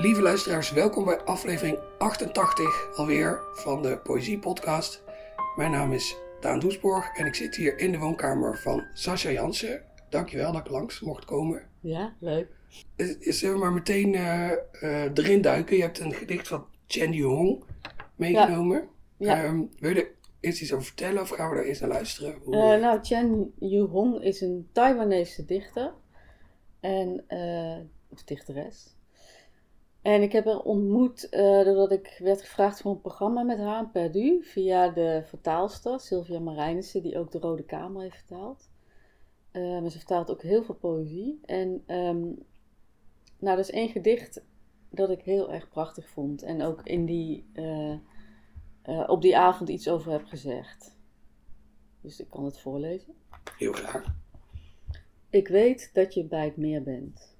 Lieve luisteraars, welkom bij aflevering 88 alweer van de Poëzie Podcast. Mijn naam is Daan Doesborg en ik zit hier in de woonkamer van Sascha Jansen. Dankjewel dat ik langs mocht komen. Ja, leuk. Eh, Zullen we maar meteen eh, eh, erin duiken? Je hebt een gedicht van Chen Yuhong meegenomen. Ja. Ehm, wil je er eerst iets over vertellen of gaan we daar eerst naar luisteren? Hoe- Eh, nou, Chen Yu-hong is een Taiwanese dichter. En, eh, of dichteres. En ik heb haar ontmoet eh, doordat ik werd gevraagd voor een programma met haar in Perdu. Via de vertaalster, Sylvia Marijnissen, die ook de Rode Kamer heeft vertaald. Maar ze vertaalt ook heel veel poëzie. En ehm, nou, dat is één gedicht dat ik heel erg prachtig vond. En ook in die, eh, op die avond iets over heb gezegd. Dus ik kan het voorlezen. Heel graag. Ik weet dat je bij het meer bent.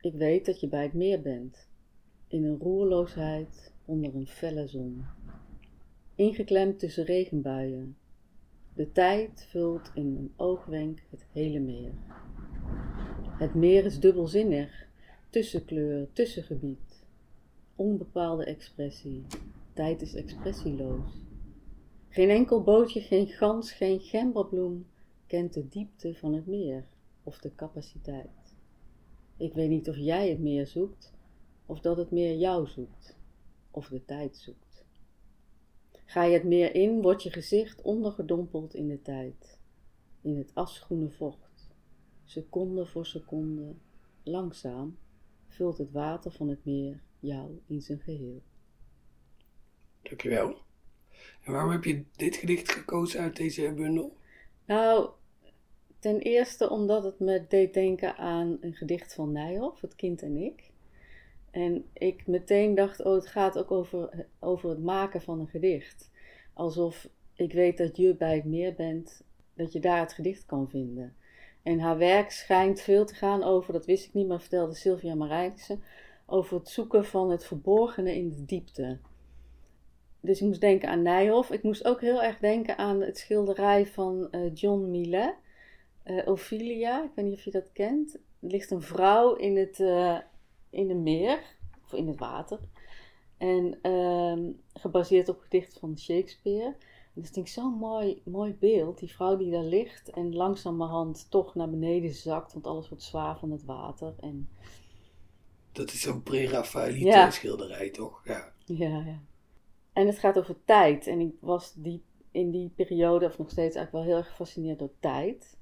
Ik weet dat je bij het meer bent. In een roerloosheid onder een felle zon. Ingeklemd tussen regenbuien. De tijd vult in een oogwenk het hele meer. Het meer is dubbelzinnig. Tussenkleur, tussengebied. Onbepaalde expressie. Tijd is expressieloos. Geen enkel bootje, geen gans, geen gemberbloem kent de diepte van het meer of de capaciteit. Ik weet niet of jij het meer zoekt, of dat het meer jou zoekt, of de tijd zoekt. Ga je het meer in, wordt je gezicht ondergedompeld in de tijd, in het asgroene vocht. Seconde voor seconde, langzaam, vult het water van het meer jou in zijn geheel. Dankjewel. En waarom heb je dit gedicht gekozen uit deze bundel? Nou, ten eerste omdat het me deed denken aan een gedicht van Nijhoff, Het kind en ik. En ik meteen dacht, oh, het gaat ook over, over het maken van een gedicht. Alsof ik weet dat je bij het meer bent, dat je daar het gedicht kan vinden. En haar werk schijnt veel te gaan over, dat wist ik niet, maar vertelde Sylvia Marijnissen, over het zoeken van het verborgene in de diepte. Dus ik moest denken aan Nijhoff. Ik moest ook heel erg denken aan het schilderij van eh, John Millet, eh, Ophelia. Ik weet niet of je dat kent. Er ligt een vrouw in het, eh, in een meer, of in het water. En ehm, gebaseerd op gedicht van Shakespeare. Dus ik denk zo'n mooi, mooi beeld. Die vrouw die daar ligt en langzamerhand toch naar beneden zakt, want alles wordt zwaar van het water. En Dat is zo'n pre-Raphaëlite Ja. schilderij, toch? Ja. Ja, ja. En het gaat over tijd. En ik was die, in die periode, of nog steeds eigenlijk wel heel erg gefascineerd door tijd.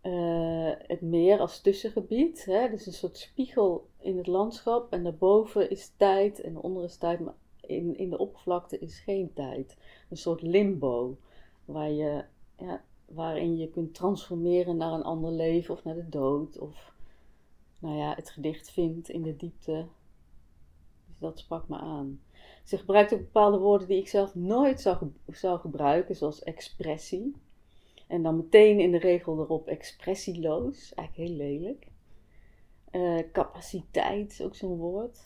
Eh, het meer als tussengebied, hè? dus een soort spiegel in het landschap. En daarboven is tijd en daaronder is tijd, maar in, in de oppervlakte is geen tijd. Een soort limbo, waar je, ja, waarin je kunt transformeren naar een ander leven of naar de dood. Of nou ja, het gedicht vindt in de diepte. Dus dat sprak me aan. Ze gebruikt ook bepaalde woorden die ik zelf nooit zou, zou gebruiken, zoals expressie. En dan meteen in de regel erop expressieloos, eigenlijk heel lelijk. Eh, capaciteit is ook zo'n woord.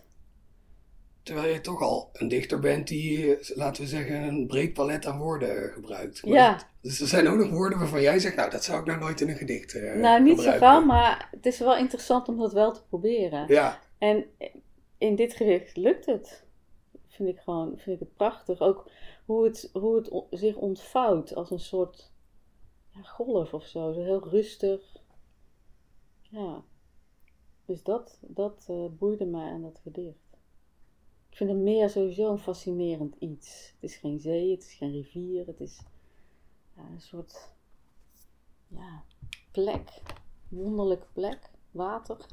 Terwijl je toch al een dichter bent die, laten we zeggen, een breed palet aan woorden gebruikt. Maar Ja. dat- Dus er zijn ook nog woorden waarvan jij zegt, nou, dat zou ik nou nooit in een gedicht eh nou, niet zo gauw, maar het is wel interessant om dat wel te proberen. Ja, En in dit gedicht lukt het. Vind ik gewoon vind ik het prachtig. Ook hoe het, hoe het zich ontvouwt als een soort ja, golf of zo. Zo heel rustig. Ja. Dus dat, dat eh, boeide mij aan dat gedicht. Ik vind het meer sowieso een fascinerend iets. Het is geen zee, het is geen rivier. Het is ja, een soort ja, plek. Wonderlijke plek. Water.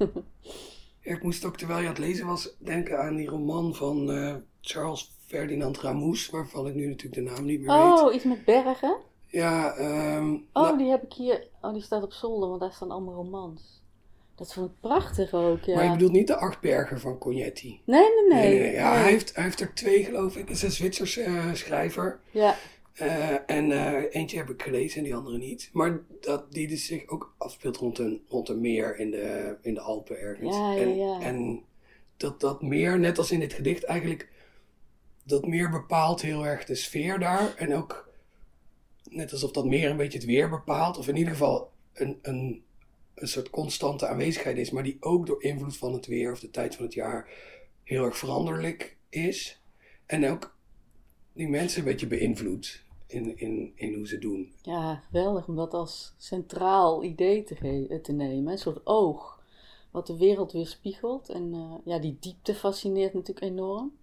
Ik moest ook terwijl je aan het lezen was denken aan die roman van eh, Charles Ferdinand Ramus, waarvan ik nu natuurlijk de naam niet meer weet. Oh, iets met bergen? Ja, ehm, Oh, nou, die heb ik hier. Oh, die staat op zolder, want daar staan allemaal romans. Dat vond ik prachtig ook, ja. maar je bedoelt niet de acht bergen van Cognetti. Nee, nee, nee. Nee, nee, nee. Ja, Nee. Hij, heeft, hij heeft er twee, geloof ik. Het is een Zwitserse eh, schrijver. Ja, Eh, en eh, eentje heb ik gelezen en die andere niet. Maar dat die dus zich ook afspeelt rond een, rond een meer in de, in de Alpen ergens. Ja, ja, en, ja. en dat dat meer, net als in dit gedicht, eigenlijk dat meer bepaalt heel erg de sfeer daar. En ook net alsof dat meer een beetje het weer bepaalt. Of in ieder geval een, een een soort constante aanwezigheid is, maar die ook door invloed van het weer of de tijd van het jaar heel erg veranderlijk is. En ook die mensen een beetje beïnvloedt in, in, in hoe ze doen. Ja, geweldig om dat als centraal idee te, te nemen. Een soort oog, wat de wereld weerspiegelt. En eh, ja, die diepte fascineert natuurlijk enorm.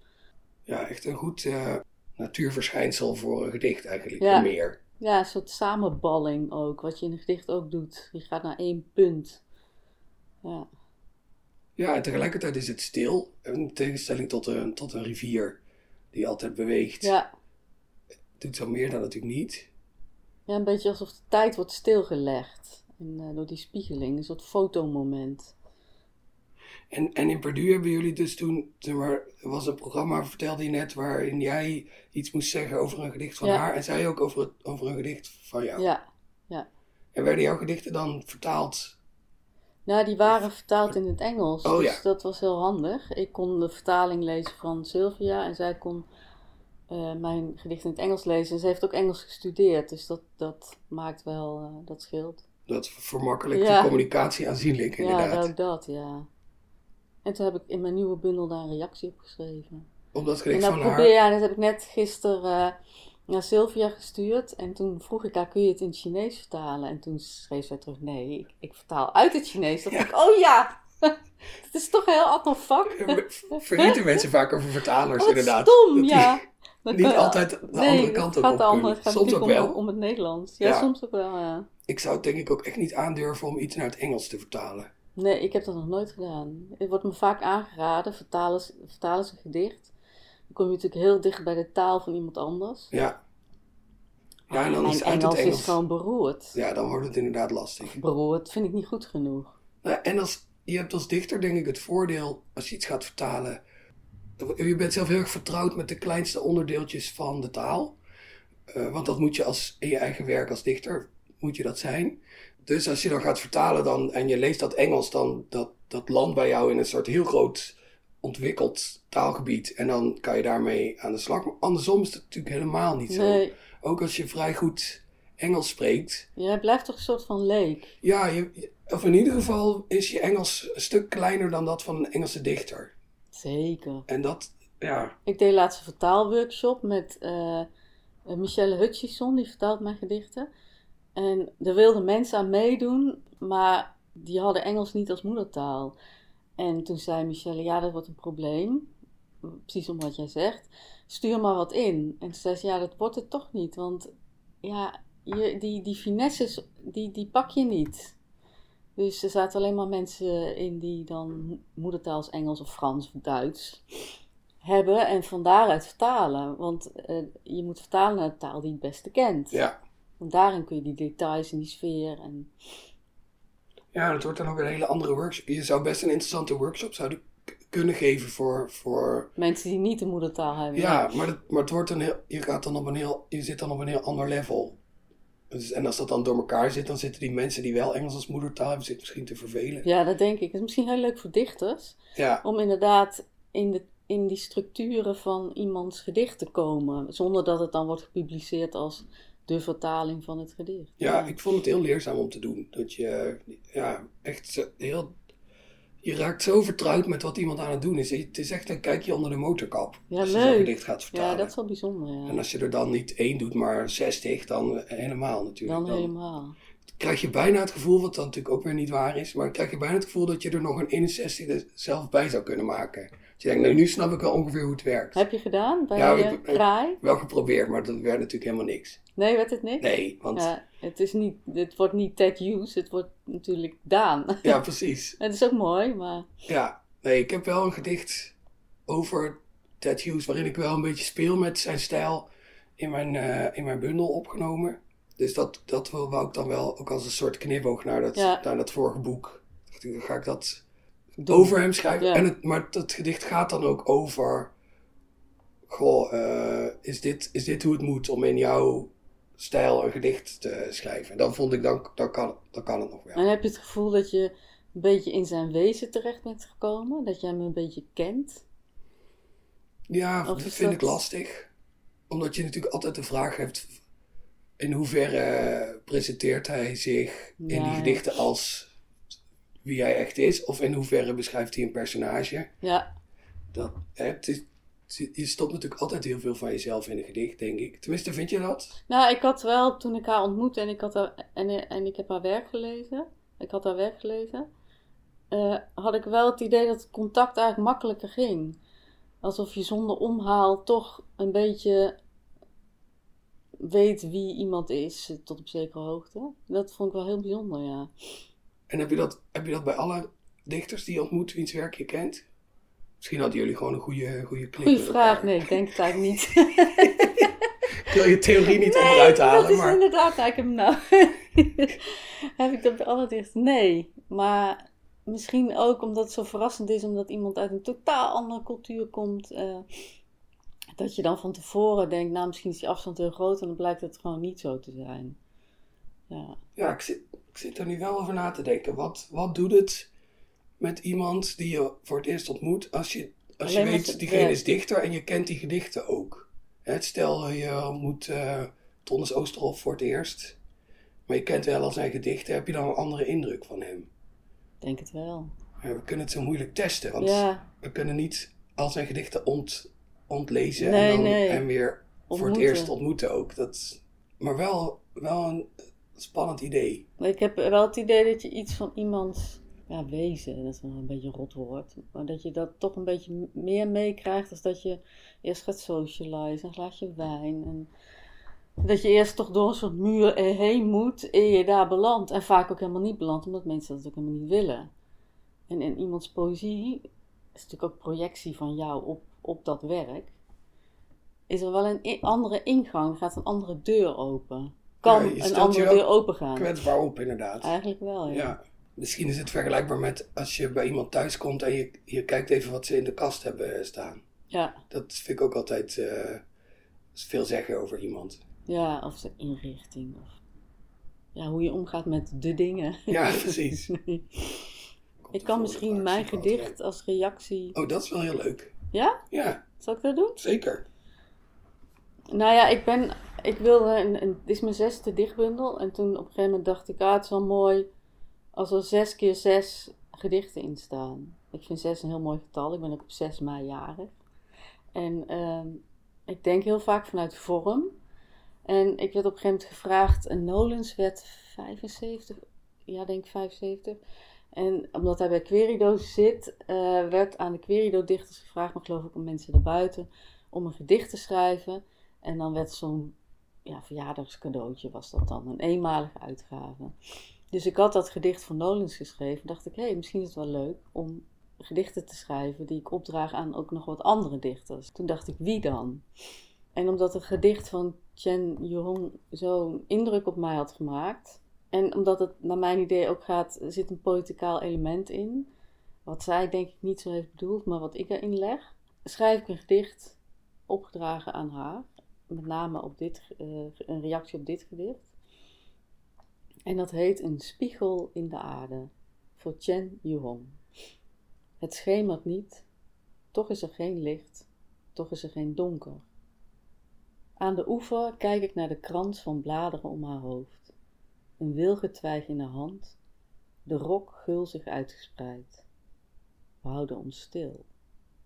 Ja, echt een goed eh, natuurverschijnsel voor een gedicht eigenlijk. Ja. Meer. Ja, een soort samenballing ook, wat je in een gedicht ook doet. Je gaat naar één punt. Ja, Ja, en tegelijkertijd is het stil. In tegenstelling tot een, tot een rivier die altijd beweegt. ja. Doet zo meer dan natuurlijk niet. ja een beetje alsof de tijd wordt stilgelegd. En, eh, door die spiegeling, een soort fotomoment. En, en in Purdue hebben jullie dus toen, zeg maar, er was een programma, vertelde je net, waarin jij iets moest zeggen over een gedicht van Ja. haar en zij ook over, het, over een gedicht van jou. Ja, En werden jouw gedichten dan vertaald? nou die waren vertaald in het Engels. Oh, dus ja. dat was heel handig. Ik kon de vertaling lezen van Sylvia en zij kon eh, mijn gedicht in het Engels lezen. En ze heeft ook Engels gestudeerd, dus dat, dat maakt wel, eh, dat scheelt. Dat vermakkelijkt Ja. de communicatie aanzienlijk, Ja, inderdaad. ook dat, ja. En toen heb ik in mijn nieuwe bundel daar een reactie op geschreven. Op dat En gedicht dat van probeer haar. ja, dat heb ik net gisteren eh, naar Sylvia gestuurd. En toen vroeg ik haar, kun je het in het Chinees vertalen? En toen schreef zij terug, nee, ik, ik vertaal uit het Chinees. Dat Ja. ik, oh ja, het is toch een heel ander vak. Vergeten mensen vaak over vertalers, Wat inderdaad. stom, die ja. Dat Niet altijd de nee, andere kant gaat op de andere, het gaat Soms ook natuurlijk wel. om, om het Nederlands. Ja, Ja. soms ook wel, ja. Ik zou het denk ik ook echt niet aandurven om iets naar het Engels te vertalen. Nee, ik heb dat nog nooit gedaan. Het wordt me vaak aangeraden, vertalen ze, vertalen ze een gedicht. Dan kom je natuurlijk heel dicht bij de taal van iemand anders. Ja. Ja, en dan is het uit Engels, het Engels. is gewoon beroerd. Ja, dan wordt het inderdaad lastig. Beroerd vind ik niet goed genoeg. Nou, en als, je hebt als dichter denk ik het voordeel, als je iets gaat vertalen, je bent zelf heel erg vertrouwd met de kleinste onderdeeltjes van de taal. Eh, want dat moet je als, in je eigen werk als dichter, moet je dat zijn. Dus als je dan gaat vertalen dan, en je leest dat Engels, dan dat, dat landt bij jou in een soort heel groot ontwikkeld taalgebied. En dan kan je daarmee aan de slag. Maar andersom is het natuurlijk helemaal niet zo. Nee, Ook als je vrij goed Engels spreekt, jij blijft toch een soort van leek. ja, je, of in ieder geval is je Engels een stuk kleiner dan dat van een Engelse dichter. Zeker. En dat, ja, Ik deed laatst een vertaalworkshop met eh, Michelle Hutchison, die vertaalt mijn gedichten. En er wilden mensen aan meedoen, maar die hadden Engels niet als moedertaal. En toen zei Michelle, ja, dat wordt een probleem. Precies om wat jij zegt. Stuur maar wat in. En toen zei ze, ja, dat wordt het toch niet. Want ja, je, die, die finesses, die, die pak je niet. Dus er zaten alleen maar mensen in die dan moedertaal als Engels of Frans of Duits hebben en van daaruit vertalen. Want eh, je moet vertalen naar de taal die het beste kent. ja. Want daarin kun je die details en die sfeer en... Ja, dat wordt dan ook een hele andere workshop. Je zou best een interessante workshop zouden kunnen geven voor, voor Mensen die niet de moedertaal hebben. ja, maar, dat, maar het wordt een heel, je gaat dan op een heel, je zit dan op een heel ander level. Dus, en als dat dan door elkaar zit, dan zitten die mensen die wel Engels als moedertaal hebben, zich misschien te vervelen. Ja, dat denk ik. Het is misschien heel leuk voor dichters. Ja, Om inderdaad in, de, in die structuren van iemands gedicht te komen. Zonder dat het dan wordt gepubliceerd als de vertaling van het gedicht. Ja, ik vond het heel leerzaam om te doen. Dat je ja, echt heel. Je raakt zo vertrouwd met wat iemand aan het doen is. Het is echt een kijkje onder de motorkap. Ja, als je zo'n gedicht gaat vertalen. Ja, dat is wel bijzonder, ja. En als je er dan niet één doet, maar 60, dan helemaal natuurlijk. Dan helemaal. krijg je bijna het gevoel, wat dan natuurlijk ook weer niet waar is, maar krijg je bijna het gevoel dat je er nog een 61 er zelf bij zou kunnen maken. Dus je denkt, nou nu snap ik wel ongeveer hoe het werkt. Heb je gedaan bij Ja, je ik- ik- kraai? Wel geprobeerd, maar dat werd natuurlijk helemaal niks. Nee, werd het niks? Nee, want ja, Ja, het, is niet, het wordt niet Ted Hughes, het wordt natuurlijk Daan. precies. het is ook mooi, maar Ja, nee, ik heb wel een gedicht over Ted Hughes, waarin ik wel een beetje speel met zijn stijl in mijn, eh, in mijn bundel opgenomen. Dus dat, dat wil- wou ik dan wel ook als een soort knipoog naar dat, Ja. naar dat vorige boek. Ik, Dan ga ik dat doen. over hem schrijven. Ja. En het, maar dat gedicht gaat dan ook over. Goh, eh, is, dit, is dit hoe het moet om in jouw stijl een gedicht te schrijven? En dan vond ik, dan, dan, kan, dan kan het nog wel. En heb je het gevoel dat je een beetje in zijn wezen terecht bent gekomen? Dat jij hem een beetje kent? Ja, dat vind dat- ik lastig. Omdat je natuurlijk altijd de vraag hebt: in hoeverre presenteert hij zich in die gedichten als wie hij echt is, of in hoeverre beschrijft hij een personage. Ja, Dat, hè, het is, je stopt natuurlijk altijd heel veel van jezelf in een gedicht, denk ik. Tenminste, vind je dat? nou, ik had wel, toen ik haar ontmoette en ik, had haar, en, en ik heb haar werk gelezen, ik had haar werk gelezen, eh, had ik wel het idee dat het contact eigenlijk makkelijker ging. Alsof je zonder omhaal toch een beetje weet wie iemand is, tot op zekere hoogte. Dat vond ik wel heel bijzonder, ja. En heb je dat, heb je dat bij alle dichters die je ontmoet, wiens werk je kent? Misschien hadden jullie gewoon een goede, goede klik. Goeie vraag, elkaar. nee, ik denk het eigenlijk niet. Ik wil je theorie niet onderuit halen, dat is maar... inderdaad, hem nou. heb ik dat bij alle dicht? Nee, maar misschien ook omdat het zo verrassend is, omdat iemand uit een totaal andere cultuur komt. eh, dat je dan van tevoren denkt, nou misschien is die afstand heel groot en dan blijkt het gewoon niet zo te zijn. Ja, Ja, ik zit, ik zit er nu wel over na te denken. Wat, wat doet het met iemand die je voor het eerst ontmoet als je, als je Alleen weet, het diegene is dichter en je kent die gedichten ook? Hè, stel, je ontmoet eh Tonnes Oosterhof voor het eerst, maar je kent wel al zijn gedichten, heb je dan een andere indruk van hem? ik denk het wel. Ja, we kunnen het zo moeilijk testen, want Ja, we kunnen niet al zijn gedichten ont, ontlezen Nee, en, dan, nee. en weer voor het eerst ontmoeten ook. Dat, maar wel, wel een spannend idee. Ik heb wel het idee dat je iets van iemands ja, wezen, dat is wel een beetje rot woord, maar dat je dat toch een beetje meer meekrijgt als dat je eerst gaat socializen, een glaasje wijn. En dat je eerst toch door een soort muur er heen moet eer je daar belandt. En vaak ook helemaal niet belandt, omdat mensen dat ook helemaal niet willen. En in iemands poëzie is natuurlijk ook projectie van jou op, op dat werk. Is er wel een andere ingang, gaat een andere deur open. Kan Ja, een andere ook deur open gaan. Kwetsbaar op, inderdaad. Eigenlijk wel, ja. Ja. Misschien is het vergelijkbaar met als je bij iemand thuis komt en je, je kijkt even wat ze in de kast hebben staan. Ja, Dat vind ik ook altijd eh, veel zeggen over iemand. ja, of de inrichting. Of ja, hoe je omgaat met de dingen. Ja, precies. ik kan misschien mijn gedicht als reactie... Oh, dat is wel heel leuk. Ja? Ja, Zal ik dat doen? zeker. Nou ja, ik ben... Ik wilde... Een, een, dit is mijn zesde dichtbundel. En toen op een gegeven moment dacht ik... Ah, het is wel mooi als er zes keer zes gedichten in staan. Ik vind zes een heel mooi getal. Ik ben ook op 6 mei jarig. En ehm, ik denk heel vaak vanuit vorm. En ik werd op een gegeven moment gevraagd... En Nolens werd 75... Ja, denk ik 75. En omdat hij bij Querido zit... eh, werd aan de Querido-dichters gevraagd... Maar geloof ik om mensen erbuiten... Om een gedicht te schrijven... En dan werd zo'n ja, verjaardagscadeautje was dat dan, een eenmalige uitgave. Dus ik had dat gedicht van Nolens geschreven. Dacht ik, hé, hey, misschien is het wel leuk om gedichten te schrijven die ik opdraag aan ook nog wat andere dichters. Toen dacht ik, wie dan? En omdat het gedicht van Chen Yuhong zo'n indruk op mij had gemaakt. En omdat het naar mijn idee ook gaat, zit een poëticaal element in. Wat zij denk ik niet zo heeft bedoeld, maar wat ik erin leg. Schrijf ik een gedicht opgedragen aan haar. Met name op dit, eh, een reactie op dit gedicht. En dat heet Een spiegel in de aarde. Voor Chen Yuhong. Het schemert niet, toch is er geen licht, toch is er geen donker. Aan de oever kijk ik naar de krans van bladeren om haar hoofd. Een wilgetwijg in haar hand, de rok gulzig uitgespreid. We houden ons stil,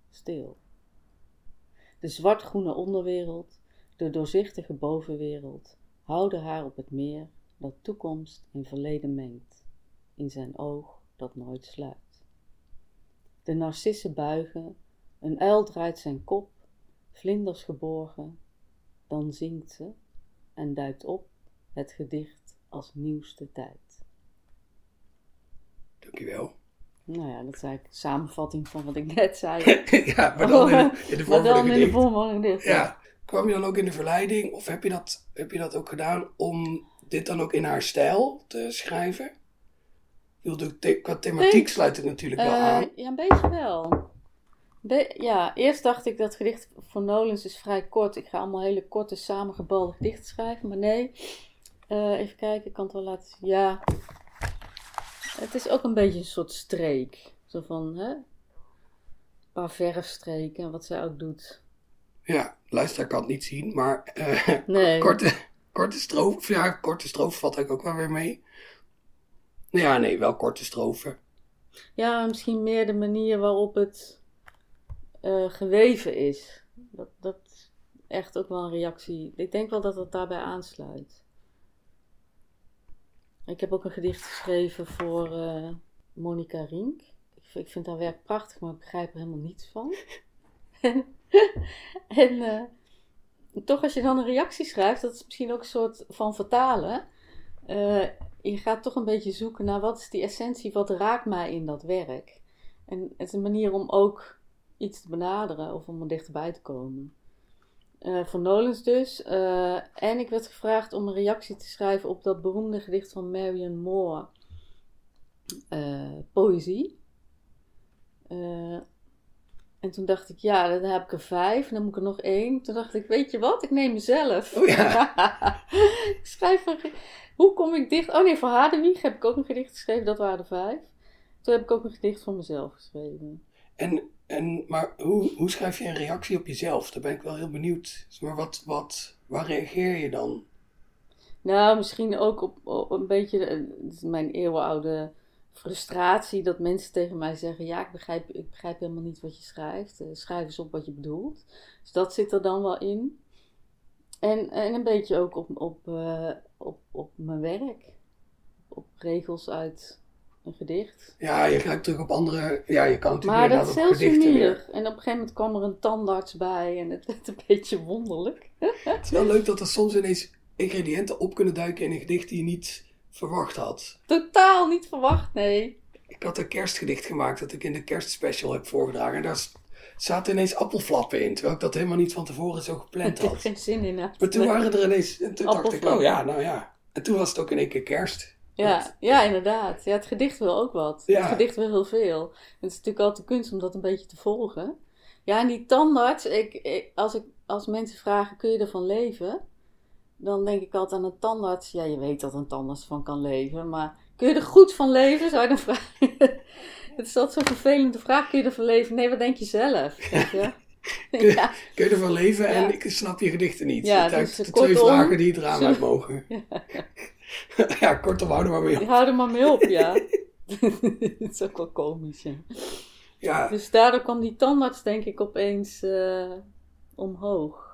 stil. De zwartgroene onderwereld, de doorzichtige bovenwereld, houden haar op het meer dat toekomst en verleden mengt, in zijn oog dat nooit sluit. De narcissen buigen, een uil draait zijn kop, vlinders geborgen, dan zingt ze en duikt op het gedicht als nieuwste tijd. Dankjewel. Nou ja, dat is eigenlijk een samenvatting van wat ik net zei. ja, maar dan in, in de Maar dan een in de vorm van een gedicht. Ja. Kwam je dan ook in de verleiding, of heb je dat, heb je dat ook gedaan om dit dan ook in haar stijl te schrijven? De the- qua thematiek Nee. sluit het natuurlijk wel Eh, aan. ja, een beetje wel. Be- ja, eerst dacht ik dat gedicht van Nolens is vrij kort. Ik ga allemaal hele korte, samengebalde gedichten schrijven. Maar nee, Eh, even kijken, ik kan het wel laten zien. Ja, het is ook een beetje een soort streek. Zo van, hè? Een paar verfstreken, wat zij ook doet. Ja, luisteraar kan het niet zien, maar eh, Nee. korte, korte strofe, ja, korte strofe valt eigenlijk ook wel weer mee. Ja, nee, wel korte strofen. Ja, misschien meer de manier waarop het eh, geweven is. Dat, dat is echt ook wel een reactie. Ik denk wel dat het daarbij aansluit. Ik heb ook een gedicht geschreven voor uh, Monica Rink. Ik, ik, vind haar werk prachtig, maar ik begrijp er helemaal niets van. en, uh, toch als je dan een reactie schrijft, dat is misschien ook een soort van vertalen. Uh, je gaat toch een beetje zoeken naar wat is die essentie, wat raakt mij in dat werk. En het is een manier om ook iets te benaderen of om er dichterbij te komen. Uh, van Nolens dus. En ik werd gevraagd om een reactie te schrijven op dat beroemde gedicht van Marion Moore. Uh, poëzie. En toen dacht ik, ja, dan heb ik er vijf. En dan moet ik er nog één. Toen dacht ik, weet je wat? Ik neem mezelf. Oh ja. ik schrijf een... Hoe kom ik dicht? Oh nee, voor Hadewig heb ik ook een gedicht geschreven. Dat waren er vijf. Toen heb ik ook een gedicht van mezelf geschreven. En, en, maar hoe, hoe schrijf je een reactie op jezelf? Daar ben ik wel heel benieuwd. Maar wat, wat, waar reageer je dan? Nou, misschien ook op, op een beetje mijn eeuwenoude frustratie dat mensen tegen mij zeggen: Ja, ik begrijp, ik begrijp helemaal niet wat je schrijft. Uh, schrijf eens op wat je bedoelt. Dus dat zit er dan wel in. En, en een beetje ook op, op, uh, op, op mijn werk. Op regels uit een gedicht. Ja, je grijpt terug op andere. Ja, je kan natuurlijk Maar dat is heel. En op een gegeven moment kwam er een tandarts bij en het werd een beetje wonderlijk. Het is wel leuk dat er soms ineens ingrediënten op kunnen duiken in een gedicht die je niet verwacht had. Totaal niet verwacht, nee. Ik had een kerstgedicht gemaakt dat ik in de kerstspecial heb voorgedragen. En daar zaten ineens appelflappen in, terwijl ik dat helemaal niet van tevoren zo gepland had. Ik heb geen zin in. Maar toen waren er ineens. En toen dacht ik, oh ja, nou ja. En toen was het ook in één keer kerst. Ja, ja, inderdaad. Ja, het gedicht wil ook wat. Ja. Het gedicht wil heel veel. Het is natuurlijk altijd kunst om dat een beetje te volgen. Ja, en die tandarts, ik, ik, als, ik, als mensen vragen, kun je ervan leven? Dan denk ik altijd aan een tandarts. Ja, je weet dat een tandarts van kan leven, maar kun je er goed van leven? Zou je dan vragen? Het is altijd zo'n vervelende vraag, kun je ervan leven? Nee, wat denk je zelf? Weet je? Kun, je, kun je ervan leven en Ja. ik snap je gedichten niet. Ja, dat dus de kortom, twee vragen die het zo- uit mogen. ja, kortom, houden we maar mee op. Hou er maar mee op, ja. Het is ook wel komisch, ja. Ja, Dus daardoor kwam die tandarts denk ik opeens eh, omhoog.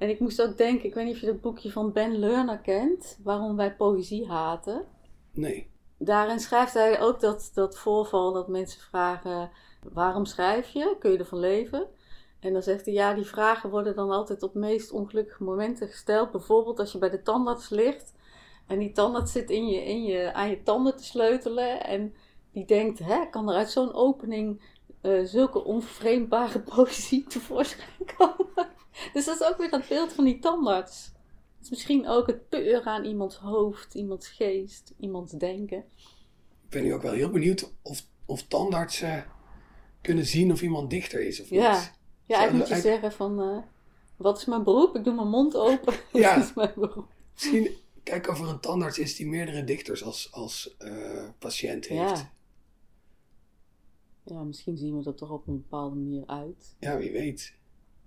En ik moest ook denken, ik weet niet of je dat boekje van Ben Lerner kent, Waarom wij poëzie haten. nee. Daarin schrijft hij ook dat, dat voorval dat mensen vragen, waarom schrijf je? Kun je ervan leven? En dan zegt hij, ja, die vragen worden dan altijd op meest ongelukkige momenten gesteld. Bijvoorbeeld als je bij de tandarts ligt en die tandarts zit in je, in je, aan je tanden te sleutelen. En die denkt, hè, kan er uit zo'n opening eh, zulke onvervreemdbare poëzie tevoorschijn komen? Dus dat is ook weer dat beeld van die tandarts. Het is misschien ook het peuren aan iemands hoofd, iemands geest, iemands denken. Ik ben nu ook wel heel benieuwd of, of tandartsen kunnen zien of iemand dichter is of niet. Ja, ja eigenlijk moet je eigenlijk- zeggen van, eh, wat is mijn beroep? Ik doe mijn mond open. Ja. Is mijn beroep? Misschien kijken of er een tandarts is die meerdere dichters als, als eh, patiënt heeft. Ja. Ja, misschien zien we er toch op een bepaalde manier uit. Ja, wie weet.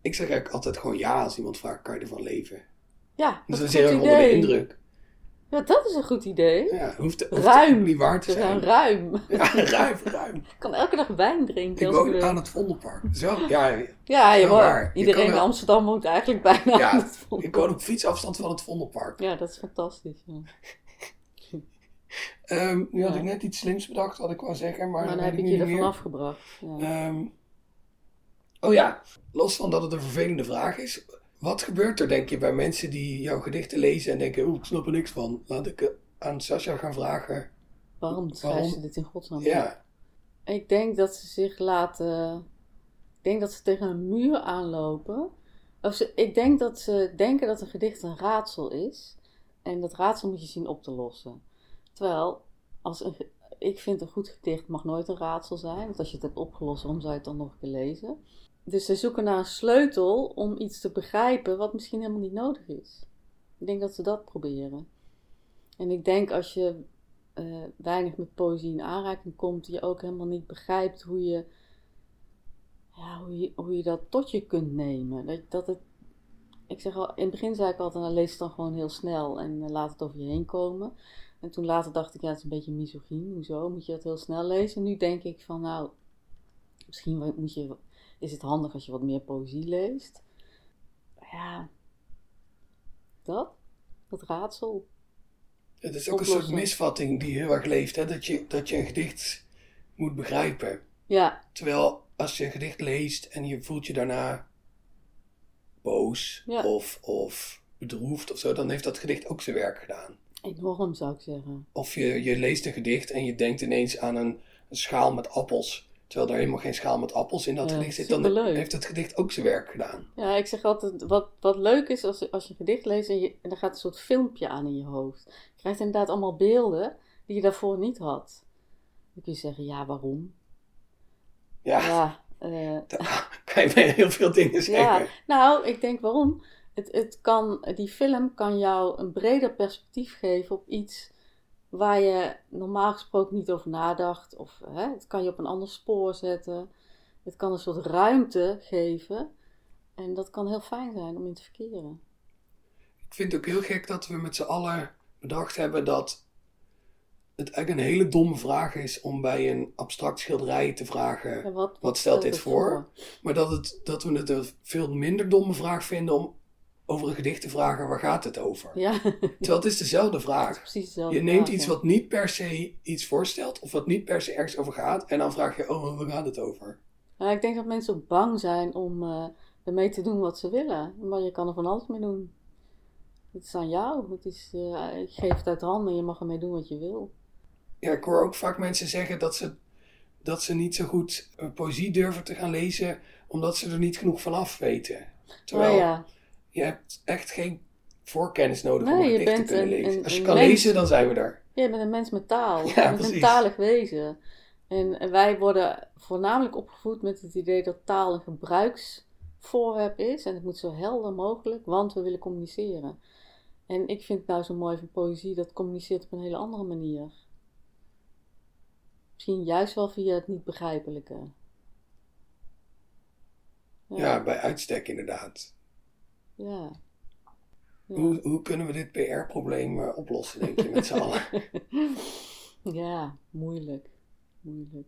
Ik zeg eigenlijk altijd gewoon ja als iemand vraagt, kan je ervan leven? Ja, Dat dat is een goed onder de idee. indruk. Ja, dat is een goed idee. Ja, hoeft, hoeft Ruim. niet waar te zijn ruim. Ja, ruim, ruim. Ik kan elke dag wijn drinken. Ik woon aan het Vondelpark. Zo, ja, Ja, je waar. Iedereen in wel- Amsterdam woont eigenlijk bijna Ja, aan het Vondelpark. ik woon op fietsafstand van het Vondelpark. Ja, dat is fantastisch. Ja. Ehm, nu had Ja. ik net iets slims bedacht wat ik wou zeggen, maar, dan heb ik je nu ervan niet meer. Oh ja, los van dat het een vervelende vraag is. Wat gebeurt er, denk je, bij mensen die jouw gedichten lezen en denken: Oeh, ik snap er niks van. Laat ik eh, aan Sascha gaan vragen. Waarom schrijft waarom? ze dit in godsnaam? Ja, Ik denk dat ze zich laten. Ik denk dat ze tegen een muur aanlopen. Of ze, ik denk dat ze denken dat een gedicht een raadsel is. En dat raadsel moet je zien op te lossen. Terwijl, als een, ik vind een goed gedicht mag nooit een raadsel zijn. Want als je het hebt opgelost, waarom zou je het dan nog een keer lezen? Dus ze zoeken naar een sleutel om iets te begrijpen wat misschien helemaal niet nodig is. Ik denk dat ze dat proberen. En ik denk als je eh, weinig met poëzie in aanraking komt, je ook helemaal niet begrijpt hoe je, ja, hoe je, hoe je dat tot je kunt nemen. Dat, dat het, ik zeg al, in het begin zei ik altijd, nou, lees het dan gewoon heel snel en eh, laat het over je heen komen. En toen later dacht ik, ja, het is een beetje misogyn. Hoezo moet je dat heel snel lezen? Nu denk ik van, nou, misschien moet je, is het handig als je wat meer poëzie leest. Ja, dat, dat raadsel. Het is ook een soort misvatting die heel erg leeft, hè? Dat, je, dat je een gedicht moet begrijpen. Ja. Terwijl als je een gedicht leest en je voelt je daarna boos of, of bedroefd of zo, dan heeft dat gedicht ook zijn werk gedaan. Enorm zou ik zeggen. Of je, je leest een gedicht en je denkt ineens aan een, een schaal met appels. Terwijl er helemaal geen schaal met appels in dat gedicht zit, dan heeft het gedicht ook zijn werk gedaan. Ja, ik zeg altijd, wat, wat leuk is als, als je een gedicht leest en, je, en er gaat een soort filmpje aan in je hoofd. Je krijgt inderdaad allemaal beelden die je daarvoor niet had. Dan kun je zeggen, ja, waarom? Ja, ja uh, kan je bij heel veel dingen zeggen. Ja, nou, ik denk waarom. Het, het kan, die film kan jou een breder perspectief geven op iets waar je normaal gesproken niet over nadacht. Of hè, het kan je op een ander spoor zetten. Het kan een soort ruimte geven. En dat kan heel fijn zijn om in te verkeren. Ik vind het ook heel gek dat we met z'n allen bedacht hebben dat het eigenlijk een hele domme vraag is om bij een abstract schilderij te vragen: wat, stelt dit voor? Maar dat, het, dat we het een veel minder domme vraag vinden om over een gedicht te vragen: waar gaat het over? Ja. Terwijl het is dezelfde vraag. precies dezelfde je neemt iets wat niet per se iets voorstelt of wat niet per se ergens over gaat en dan vraag je: oh, waar gaat het over? Ja, ik denk dat mensen bang zijn om uh, ermee te doen wat ze willen. Maar je kan er van alles mee doen. Het is aan jou. Het is, uh, ik geef het uit handen en je mag ermee doen wat je wil ja, ik hoor ook vaak mensen zeggen dat ze, dat ze niet zo goed uh, poëzie durven te gaan lezen, omdat ze er niet genoeg van af weten. Terwijl oh, ja. Je hebt echt geen voorkennis nodig om een gedicht te kunnen lezen. Als je kan lezen, dan zijn we. Ja, je bent een mens met taal. Ja, een talig wezen. En wij worden voornamelijk opgevoed met het idee dat taal een gebruiksvoorwerp is. En het moet zo helder mogelijk, want we willen communiceren. En ik vind het nou zo mooi van poëzie, dat communiceert op een hele andere manier. Misschien juist wel via het niet begrijpelijke. Ja, bij uitstek inderdaad. Ja. Hoe, hoe kunnen we dit PR-probleem uh, oplossen, denk je, met z'n allen? ja, moeilijk. Moeilijk.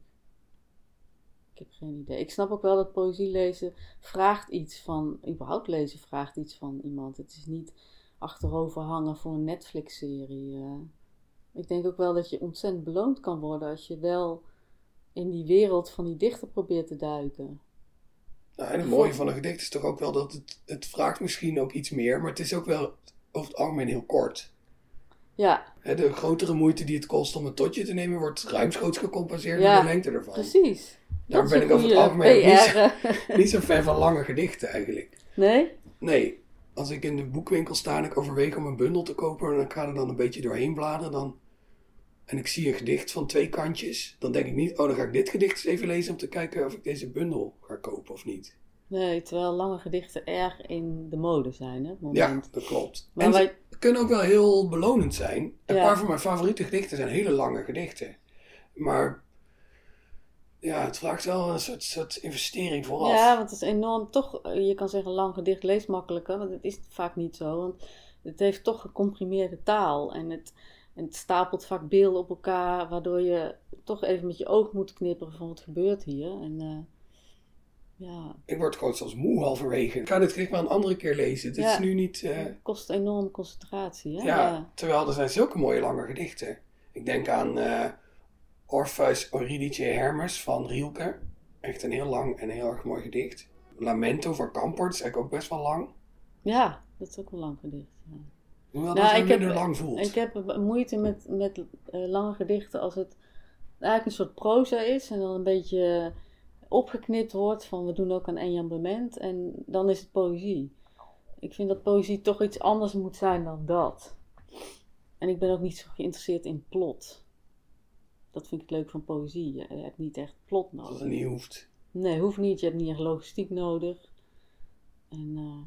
Ik heb geen idee. Ik snap ook wel dat poëzie lezen vraagt iets van, überhaupt lezen vraagt iets van iemand. Het is niet achterover hangen voor een Netflix-serie. Uh. Ik denk ook wel dat je ontzettend beloond kan worden als je wel in die wereld van die dichter probeert te duiken. Nou, en het mooie van een gedicht is toch ook wel dat het, het vraagt misschien ook iets meer, maar het is ook wel over het algemeen heel kort. Ja. De grotere moeite die het kost om een totje te nemen, wordt ruimschoots gecompenseerd door de lengte ervan. Precies. Daar ben ik over het algemeen niet zo, niet zo fan van lange gedichten eigenlijk. Nee? Nee. Als ik in de boekwinkel sta en ik overweeg om een bundel te kopen en ik ga er dan een beetje doorheen bladeren, dan en ik zie een gedicht van twee kantjes, dan denk ik niet, oh, dan ga ik dit gedicht eens even lezen om te kijken of ik deze bundel ga kopen of niet. Nee, terwijl lange gedichten erg in de mode zijn, hè? Ja, dat klopt. Maar en wij... ze kunnen ook wel heel belonend zijn. Een paar van mijn favoriete gedichten zijn hele lange gedichten. Maar ja, het vraagt wel een soort, soort investering vooraf. Ja, want het is enorm, toch, je kan zeggen lang gedicht leest makkelijker, want het is vaak niet zo. Want het heeft toch gecomprimeerde taal en het en het stapelt vaak beelden op elkaar, waardoor je toch even met je oog moet knipperen van wat gebeurt hier. En, uh, ja. Ik word gewoon zelfs moe halverwege. Ik ga dit gedicht maar een andere keer lezen. Dit is nu niet... Uh... Het kost enorme concentratie. Hè? Ja, terwijl er zijn zulke mooie lange gedichten. Ik denk aan uh, Orpheus Euridice Hermes van Rielke. Echt een heel lang en heel erg mooi gedicht. Lamento van Kampert is eigenlijk ook best wel lang. Ja, dat is ook een lang gedicht. Ja. Nou, minder heb, lang voelt. Ik heb moeite met, met uh, lange gedichten als het eigenlijk een soort proza is en dan een beetje opgeknipt wordt van we doen ook een enjambement en dan is het poëzie. Ik vind dat poëzie toch iets anders moet zijn dan dat. En ik ben ook niet zo geïnteresseerd in plot. Dat vind ik leuk van poëzie. Je hebt niet echt plot nodig. Dat het niet hoeft. Nee, hoeft niet. Je hebt niet echt logistiek nodig. En uh,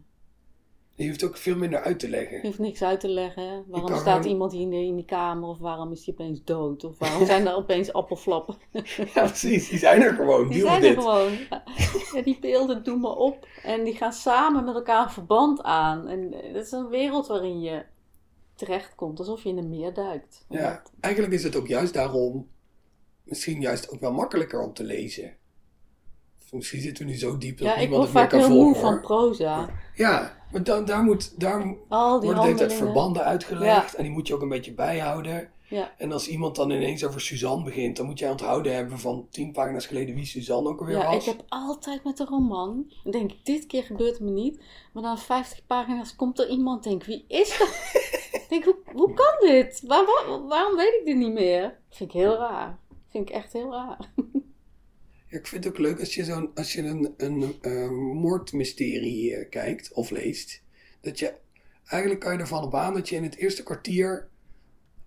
Je hoeft ook veel minder uit te leggen. Je hoeft niks uit te leggen. Waarom staat gewoon- iemand hier in, de, in kamer? Of waarom is hij opeens dood? Of waarom zijn er opeens appelflappen? Ja, precies. Die zijn er gewoon. Die zijn er gewoon. Ja, die beelden doen me op. En die gaan samen met elkaar een verband aan. En eh, dat is een wereld waarin je terechtkomt. Alsof je in een meer duikt. Ja, eigenlijk is het ook juist daarom misschien juist ook wel makkelijker om te lezen. Misschien zitten we nu zo diep dat Ja, ik niemand het meer vaak kan heel moe volgen. van proza. Ja, maar dan, daar, moet, daar Al die worden de tijd verbanden uitgelegd en die moet je ook een beetje bijhouden. Ja. En als iemand dan ineens over Suzanne begint, dan moet jij onthouden hebben van tien pagina's geleden wie Suzanne ook alweer Ja, was. ik heb altijd met een roman, dan denk ik, dit keer gebeurt het me niet. Maar dan 50 pagina's komt er iemand, denk wie is dat? Ik denk, hoe, hoe kan dit? Waar, waar- waarom weet ik dit niet meer? Vind ik heel raar. Vind ik echt heel raar. Ja, ik vind het ook leuk als je, zo'n, als je een, een, eh, moordmysterie eh, kijkt of leest. Dat je, eigenlijk kan je ervan op aan dat je in het eerste kwartier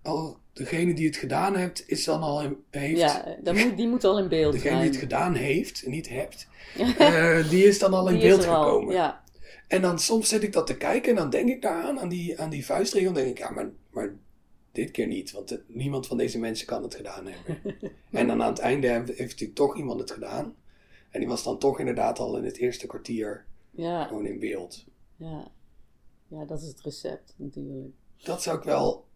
al degene die het gedaan heeft, is dan al in, heeft. Ja, dat moet, die moet al in beeld degene die zijn. het gedaan heeft niet hebt, eh, die is dan al in Die beeld al, gekomen. Ja, En dan soms zit ik dat te kijken en dan denk ik daaraan, aan die, aan die vuistregel. Dan denk ik, ja, maar, maar dit keer niet. Want het- niemand van deze mensen kan het gedaan hebben. en dan aan het einde heeft, natuurlijk toch iemand het gedaan. En die was dan toch inderdaad al in het eerste kwartier ja, gewoon in beeld. ja. Ja, dat is het recept natuurlijk. Dat zou ik wel...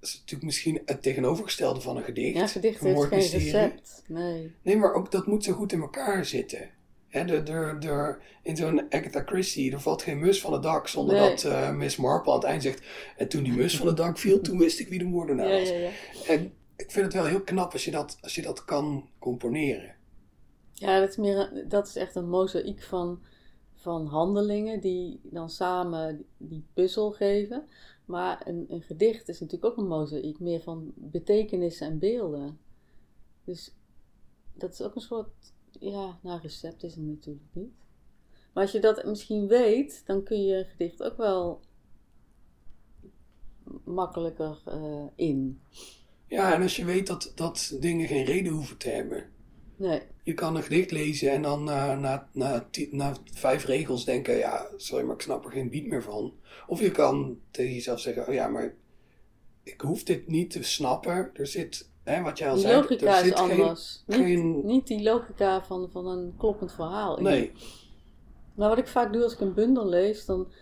Dat is natuurlijk misschien het tegenovergestelde van een gedicht. Ja, gedicht een heeft geen moordmysterie. recept. Nee. Nee, maar ook dat moet zo goed in elkaar zitten. Hè, de, de, de, in zo'n Agatha Christie, er valt geen mus van het dak zonder Nee. dat eh, Miss Marple aan het eind zegt... En toen die mus van het dak viel, toen wist ik wie de moordenaar Ja, was. ja, ja. En ik vind het wel heel knap als je dat, als je dat kan componeren. Ja, dat is, meer, dat is echt een mozaïek van, van handelingen die dan samen die puzzel geven. Maar een, een gedicht is natuurlijk ook een mozaïek, meer van betekenissen en beelden. Dus dat is ook een soort, ja, nou recept is het natuurlijk niet. Maar als je dat misschien weet, dan kun je een gedicht ook wel makkelijker eh, in. Ja, en als je weet dat, dat dingen geen reden hoeven te hebben. Nee, Je kan een gedicht lezen en dan na, na, na, ti- na vijf regels denken... Ja, sorry, maar ik snap er geen beat meer van. Of je kan tegen jezelf zeggen... Oh ja, maar ik hoef dit niet te snappen. Er zit, hè, wat jij al die zei... logica er is zit geen- anders. Niet, geen- niet die logica van, van een kloppend verhaal. in. Nee, Maar wat ik vaak doe als ik een bundel lees, dan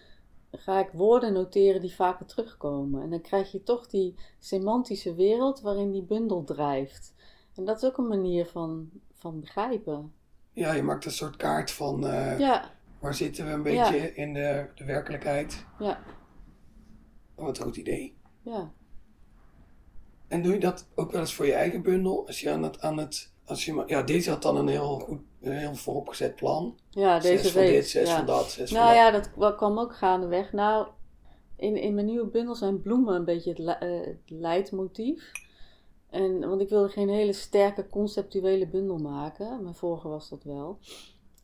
ga ik woorden noteren die vaker terugkomen. En dan krijg je toch die semantische wereld waarin die bundel drijft. En dat is ook een manier van, van begrijpen. ja, je maakt een soort kaart van... eh, Ja, Waar zitten we een Ja. beetje in de, de werkelijkheid? ja, wat een goed idee. ja. En doe je dat ook wel eens voor je eigen bundel? Als je aan het... Aan het als je, ja, deze had dan een heel goed, een heel vooropgezet plan. Ja, deze zes van week. dit, zes ja. van dat, zes van Nou dat. ja, dat wa- kwam ook gaandeweg. Nou, in, in mijn nieuwe bundel zijn bloemen een beetje het, eh, het leidmotief. En, want ik wilde geen hele sterke conceptuele bundel maken. Mijn vorige was dat wel.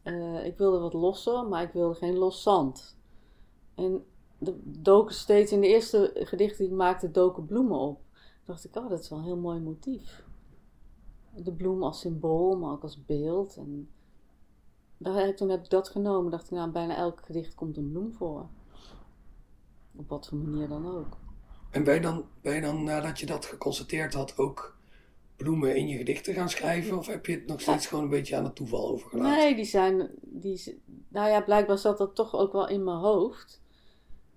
Eh, ik wilde wat losser, maar ik wilde geen los zand. En er doken steeds, in de eerste gedichten die ik maakte, doken bloemen op. Dacht ik, oh, dat is wel een heel mooi motief. De bloem als symbool, maar ook als beeld. En daar, toen heb ik dat genomen. dacht ik, nou, bijna elk gedicht komt een bloem voor. Op wat voor manier dan ook. En ben je, dan, ben je dan, nadat je dat geconstateerd had, ook bloemen in je gedichten gaan schrijven? Of heb je het nog steeds gewoon een beetje aan het toeval overgelaten? Nee, die zijn. Die, nou ja, blijkbaar zat dat toch ook wel in mijn hoofd.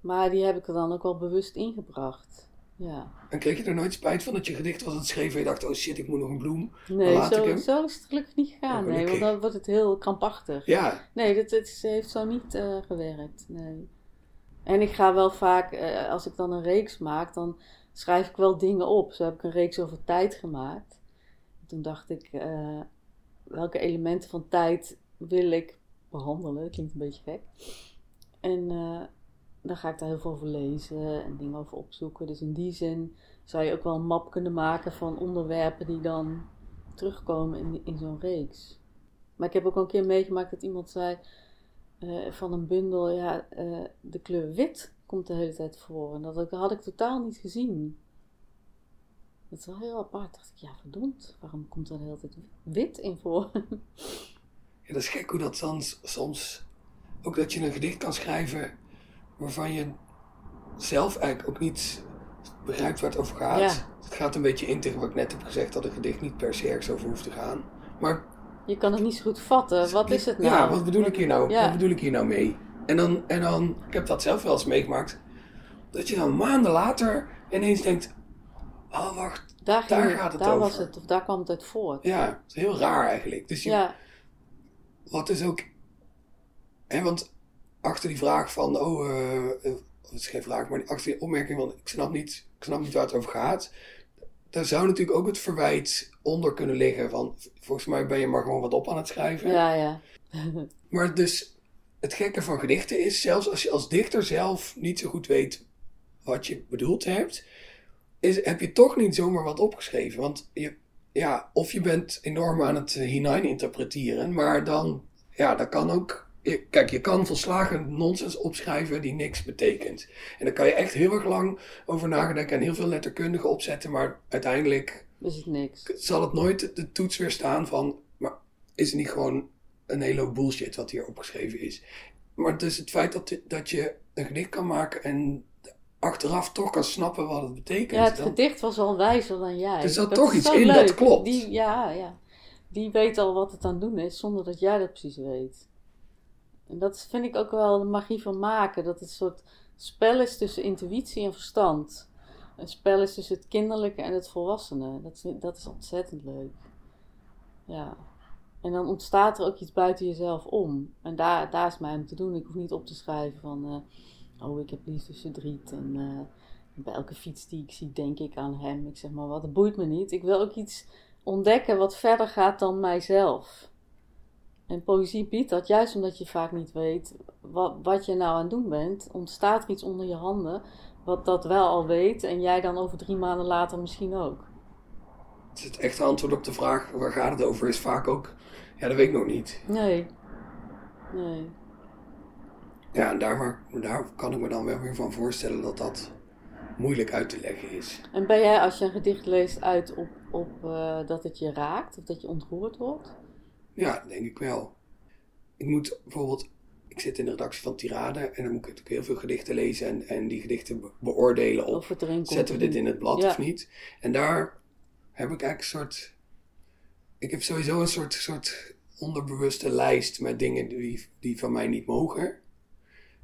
Maar die heb ik er dan ook wel bewust ingebracht. Ja. En kreeg je er nooit spijt van dat je gedicht was aan het schrijven en je dacht, oh shit, ik moet nog een bloem? Nee, zo, is het gelukkig niet gegaan. Nee, want dan wordt het heel krampachtig. Ja, Nee, dit, dit heeft zo niet eh, gewerkt. Nee. En ik ga wel vaak, eh, als ik dan een reeks maak, dan schrijf ik wel dingen op. Zo heb ik een reeks over tijd gemaakt. Toen dacht ik, eh, welke elementen van tijd wil ik behandelen? Dat klinkt een beetje gek. En dan ga ik daar heel veel over lezen en dingen over opzoeken. Dus in die zin zou je ook wel een map kunnen maken van onderwerpen die dan terugkomen in, in zo'n reeks. Maar ik heb ook al een keer meegemaakt dat iemand zei eh, van een bundel, ja, eh, de kleur wit komt de hele tijd voor. En dat had ik- totaal niet gezien. Dat is wel heel apart. dacht ik, ja verdomd, waarom komt er de hele tijd wit in voor? Ja, dat is gek hoe dat dan s- soms... Ook dat je een gedicht kan schrijven waarvan je zelf eigenlijk ook niet begrijpt waar het over gaat. Ja. Het gaat een beetje in tegen wat ik net heb gezegd, dat een gedicht niet per se ergens over hoeft te gaan. Maar Je kan het niet zo goed vatten. Wat is het nou? Ja, wat bedoel ik hier nou? Ja. Wat bedoel ik hier nou mee? En dan, en dan, ik heb dat zelf wel eens meegemaakt, dat je dan maanden later ineens denkt, oh wacht, Daar, ging daar het- gaat het daar over. was het, of daar kwam het uit voort. ja, het is heel raar eigenlijk. Dus je, ja. wat is ook, hè, want achter die vraag van, oh, eh, het is geen vraag, maar achter die opmerking van, ik snap niet, ik snap niet waar het over gaat, daar zou natuurlijk ook het verwijt onder kunnen liggen van, volgens mij ben je maar gewoon wat op aan het schrijven. ja, ja. Maar dus het gekke van gedichten is, zelfs als je als dichter zelf niet zo goed weet wat je bedoeld hebt, is, heb je toch niet zomaar wat opgeschreven. Want je, ja, of je bent enorm aan het eh, hinein interpreteren, maar dan, ja, dat kan ook. Kijk, je kan volslagen nonsens opschrijven die niks betekent. En daar kan je echt heel erg lang over nadenken en heel veel letterkundige opzetten, maar uiteindelijk Is het niks. zal het nooit de toets weerstaan van, maar is het niet gewoon een hele hoop bullshit wat hier opgeschreven is? Maar dus het feit dat, dat je een gedicht kan maken en achteraf toch kan snappen wat het betekent. Ja, het dan- gedicht was al wijzer dan jij. Er zat Dat toch iets in dat klopt. Die, ja, ja. Die weet al wat het aan doen is, zonder dat jij dat precies weet. En dat vind ik ook wel de magie van maken. Dat het een soort spel is tussen intuïtie en verstand. Een spel is tussen het kinderlijke en het volwassene. Dat is, dat is ontzettend leuk. Ja. En dan ontstaat er ook iets buiten jezelf om. En daar, daar is mij om te doen. Ik hoef niet op te schrijven van... eh, oh, ik heb liefdesverdriet. En eh, bij elke fiets die ik zie, denk ik aan hem. Ik zeg maar wat, dat boeit me niet. Ik wil ook iets ontdekken wat verder gaat dan mijzelf. En poëzie biedt dat, juist omdat je vaak niet weet wat, wat je nou aan het doen bent, ontstaat er iets onder je handen wat dat wel al weet en jij dan over drie maanden later misschien ook. Dus het echte antwoord op de vraag waar gaat het over is vaak ook, ja, dat weet ik nog niet. Nee. Nee. Ja, en daar, waar- daar kan ik me dan wel weer van voorstellen dat dat moeilijk uit te leggen is. En ben jij als je een gedicht leest uit op, op eh, dat het je raakt of dat je ontroerd wordt? Ja, denk ik wel. Ik moet bijvoorbeeld, ik zit in de redactie van Tirade en dan moet ik natuurlijk heel veel gedichten lezen en, en die gedichten be- beoordelen op Of het erin komt? zetten we dit in het blad Ja. of niet. En daar heb ik eigenlijk een soort, ik heb sowieso een soort, soort onderbewuste lijst met dingen die, die van mij niet mogen.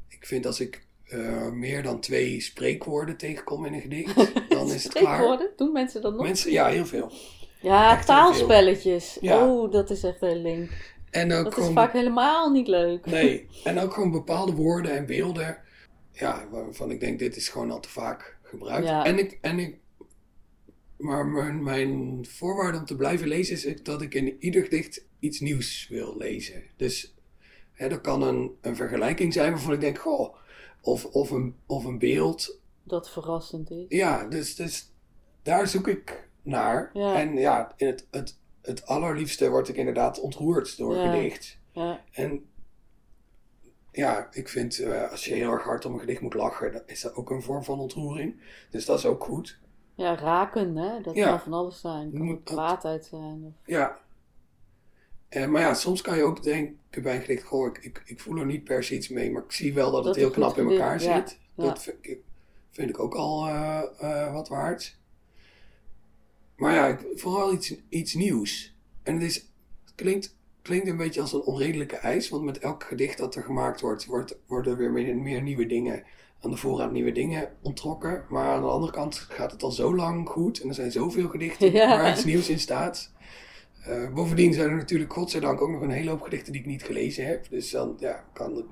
Ik vind als ik eh, meer dan twee spreekwoorden tegenkom in een gedicht, dan is het klaar. Spreekwoorden? Doen mensen dat nog? Mensen, ja, heel veel. Ja, taalspelletjes. Ja. Oh, dat is echt heel link. En ook Dat is vaak helemaal niet leuk. Nee, en ook gewoon bepaalde woorden en beelden. Ja, waarvan ik denk, dit is gewoon al te vaak gebruikt. Ja. En ik, en ik, maar mijn, mijn voorwaarde om te blijven lezen is dat ik in ieder gedicht iets nieuws wil lezen. Dus hè, dat kan een, een vergelijking zijn waarvan ik denk, goh, of, of, een, of een beeld. Dat verrassend is. Ja, dus, dus daar zoek ik naar. Ja. En ja, in het, het, het allerliefste word ik inderdaad ontroerd door Ja. gedicht. Ja. En ja, ik vind eh, als je heel erg hard om een gedicht moet lachen, dan is dat ook een vorm van ontroering. Dus dat is ook goed. Ja, raken, hè? Dat kan van alles zijn. Kan Moet- kwaadheid zijn. Of... Ja. Eh, maar ja, soms kan je ook denken bij een gedicht, goh, ik, ik, ik voel er niet per se iets mee, maar ik zie wel dat, Dat het heel knap in elkaar zit. Dat vind ik, vind ik ook al eh, wat waard. Maar ja, vooral iets, iets nieuws. En het, is, het klinkt, klinkt een beetje als een onredelijke eis, want met elk gedicht dat er gemaakt wordt, wordt worden weer meer, meer nieuwe dingen aan de voorraad nieuwe dingen ontrokken. Maar aan de andere kant gaat het al zo lang goed en er zijn zoveel gedichten Ja. waar iets nieuws in staat. Eh, bovendien zijn er natuurlijk, godzijdank, ook nog een hele hoop gedichten die ik niet gelezen heb. Dus dan, ja, kan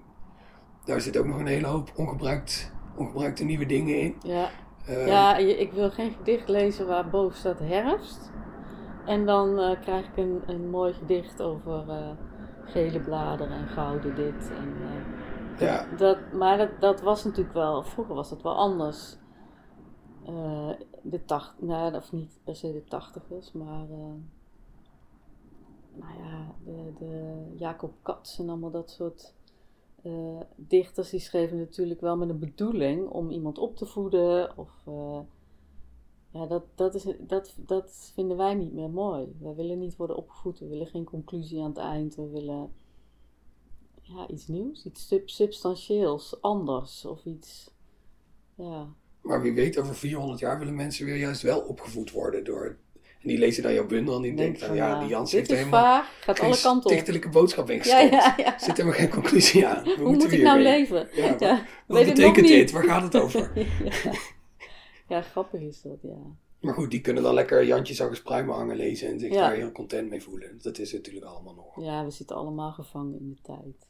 daar zit ook nog een hele hoop ongebruikt, ongebruikte nieuwe dingen in. Ja, Eh, ja ik wil geen gedicht lezen waar boven staat herfst. En dan eh, krijg ik een, een mooi gedicht over eh, gele bladeren en gouden dit. En, ja, dat, maar dat, dat was natuurlijk wel, vroeger was dat wel anders. De tacht, nou, of niet per se de tachtigers, maar nou ja, de, de Jacob Katz en allemaal dat soort eh, dichters, die schreven natuurlijk wel met een bedoeling om iemand op te voeden. Of, eh, ja, dat, dat, is, dat, dat vinden wij niet meer mooi. Wij willen niet worden opgevoed, we willen geen conclusie aan het eind, we willen ja, iets nieuws, iets sub substantieels, anders of iets. Ja. Maar wie weet, over 400 jaar willen mensen weer juist wel opgevoed worden door. En die lezen dan jouw bundel en die Denk denken van, ja, die Jans heeft is helemaal vaag, gaat alle kanten op. stichtelijke boodschap ingestopt. ja, ja. Er zit helemaal geen conclusie aan. We Hoe moet ik nou mee. leven? Ja, Ja, Wat betekent dit? Waar gaat het over? ja. grappig is dat, ja. Maar goed, die kunnen dan lekker Jantje eens pruimen hangen lezen en zich daar heel content mee voelen. Dat is natuurlijk allemaal nog. Ja, we zitten allemaal gevangen in de tijd.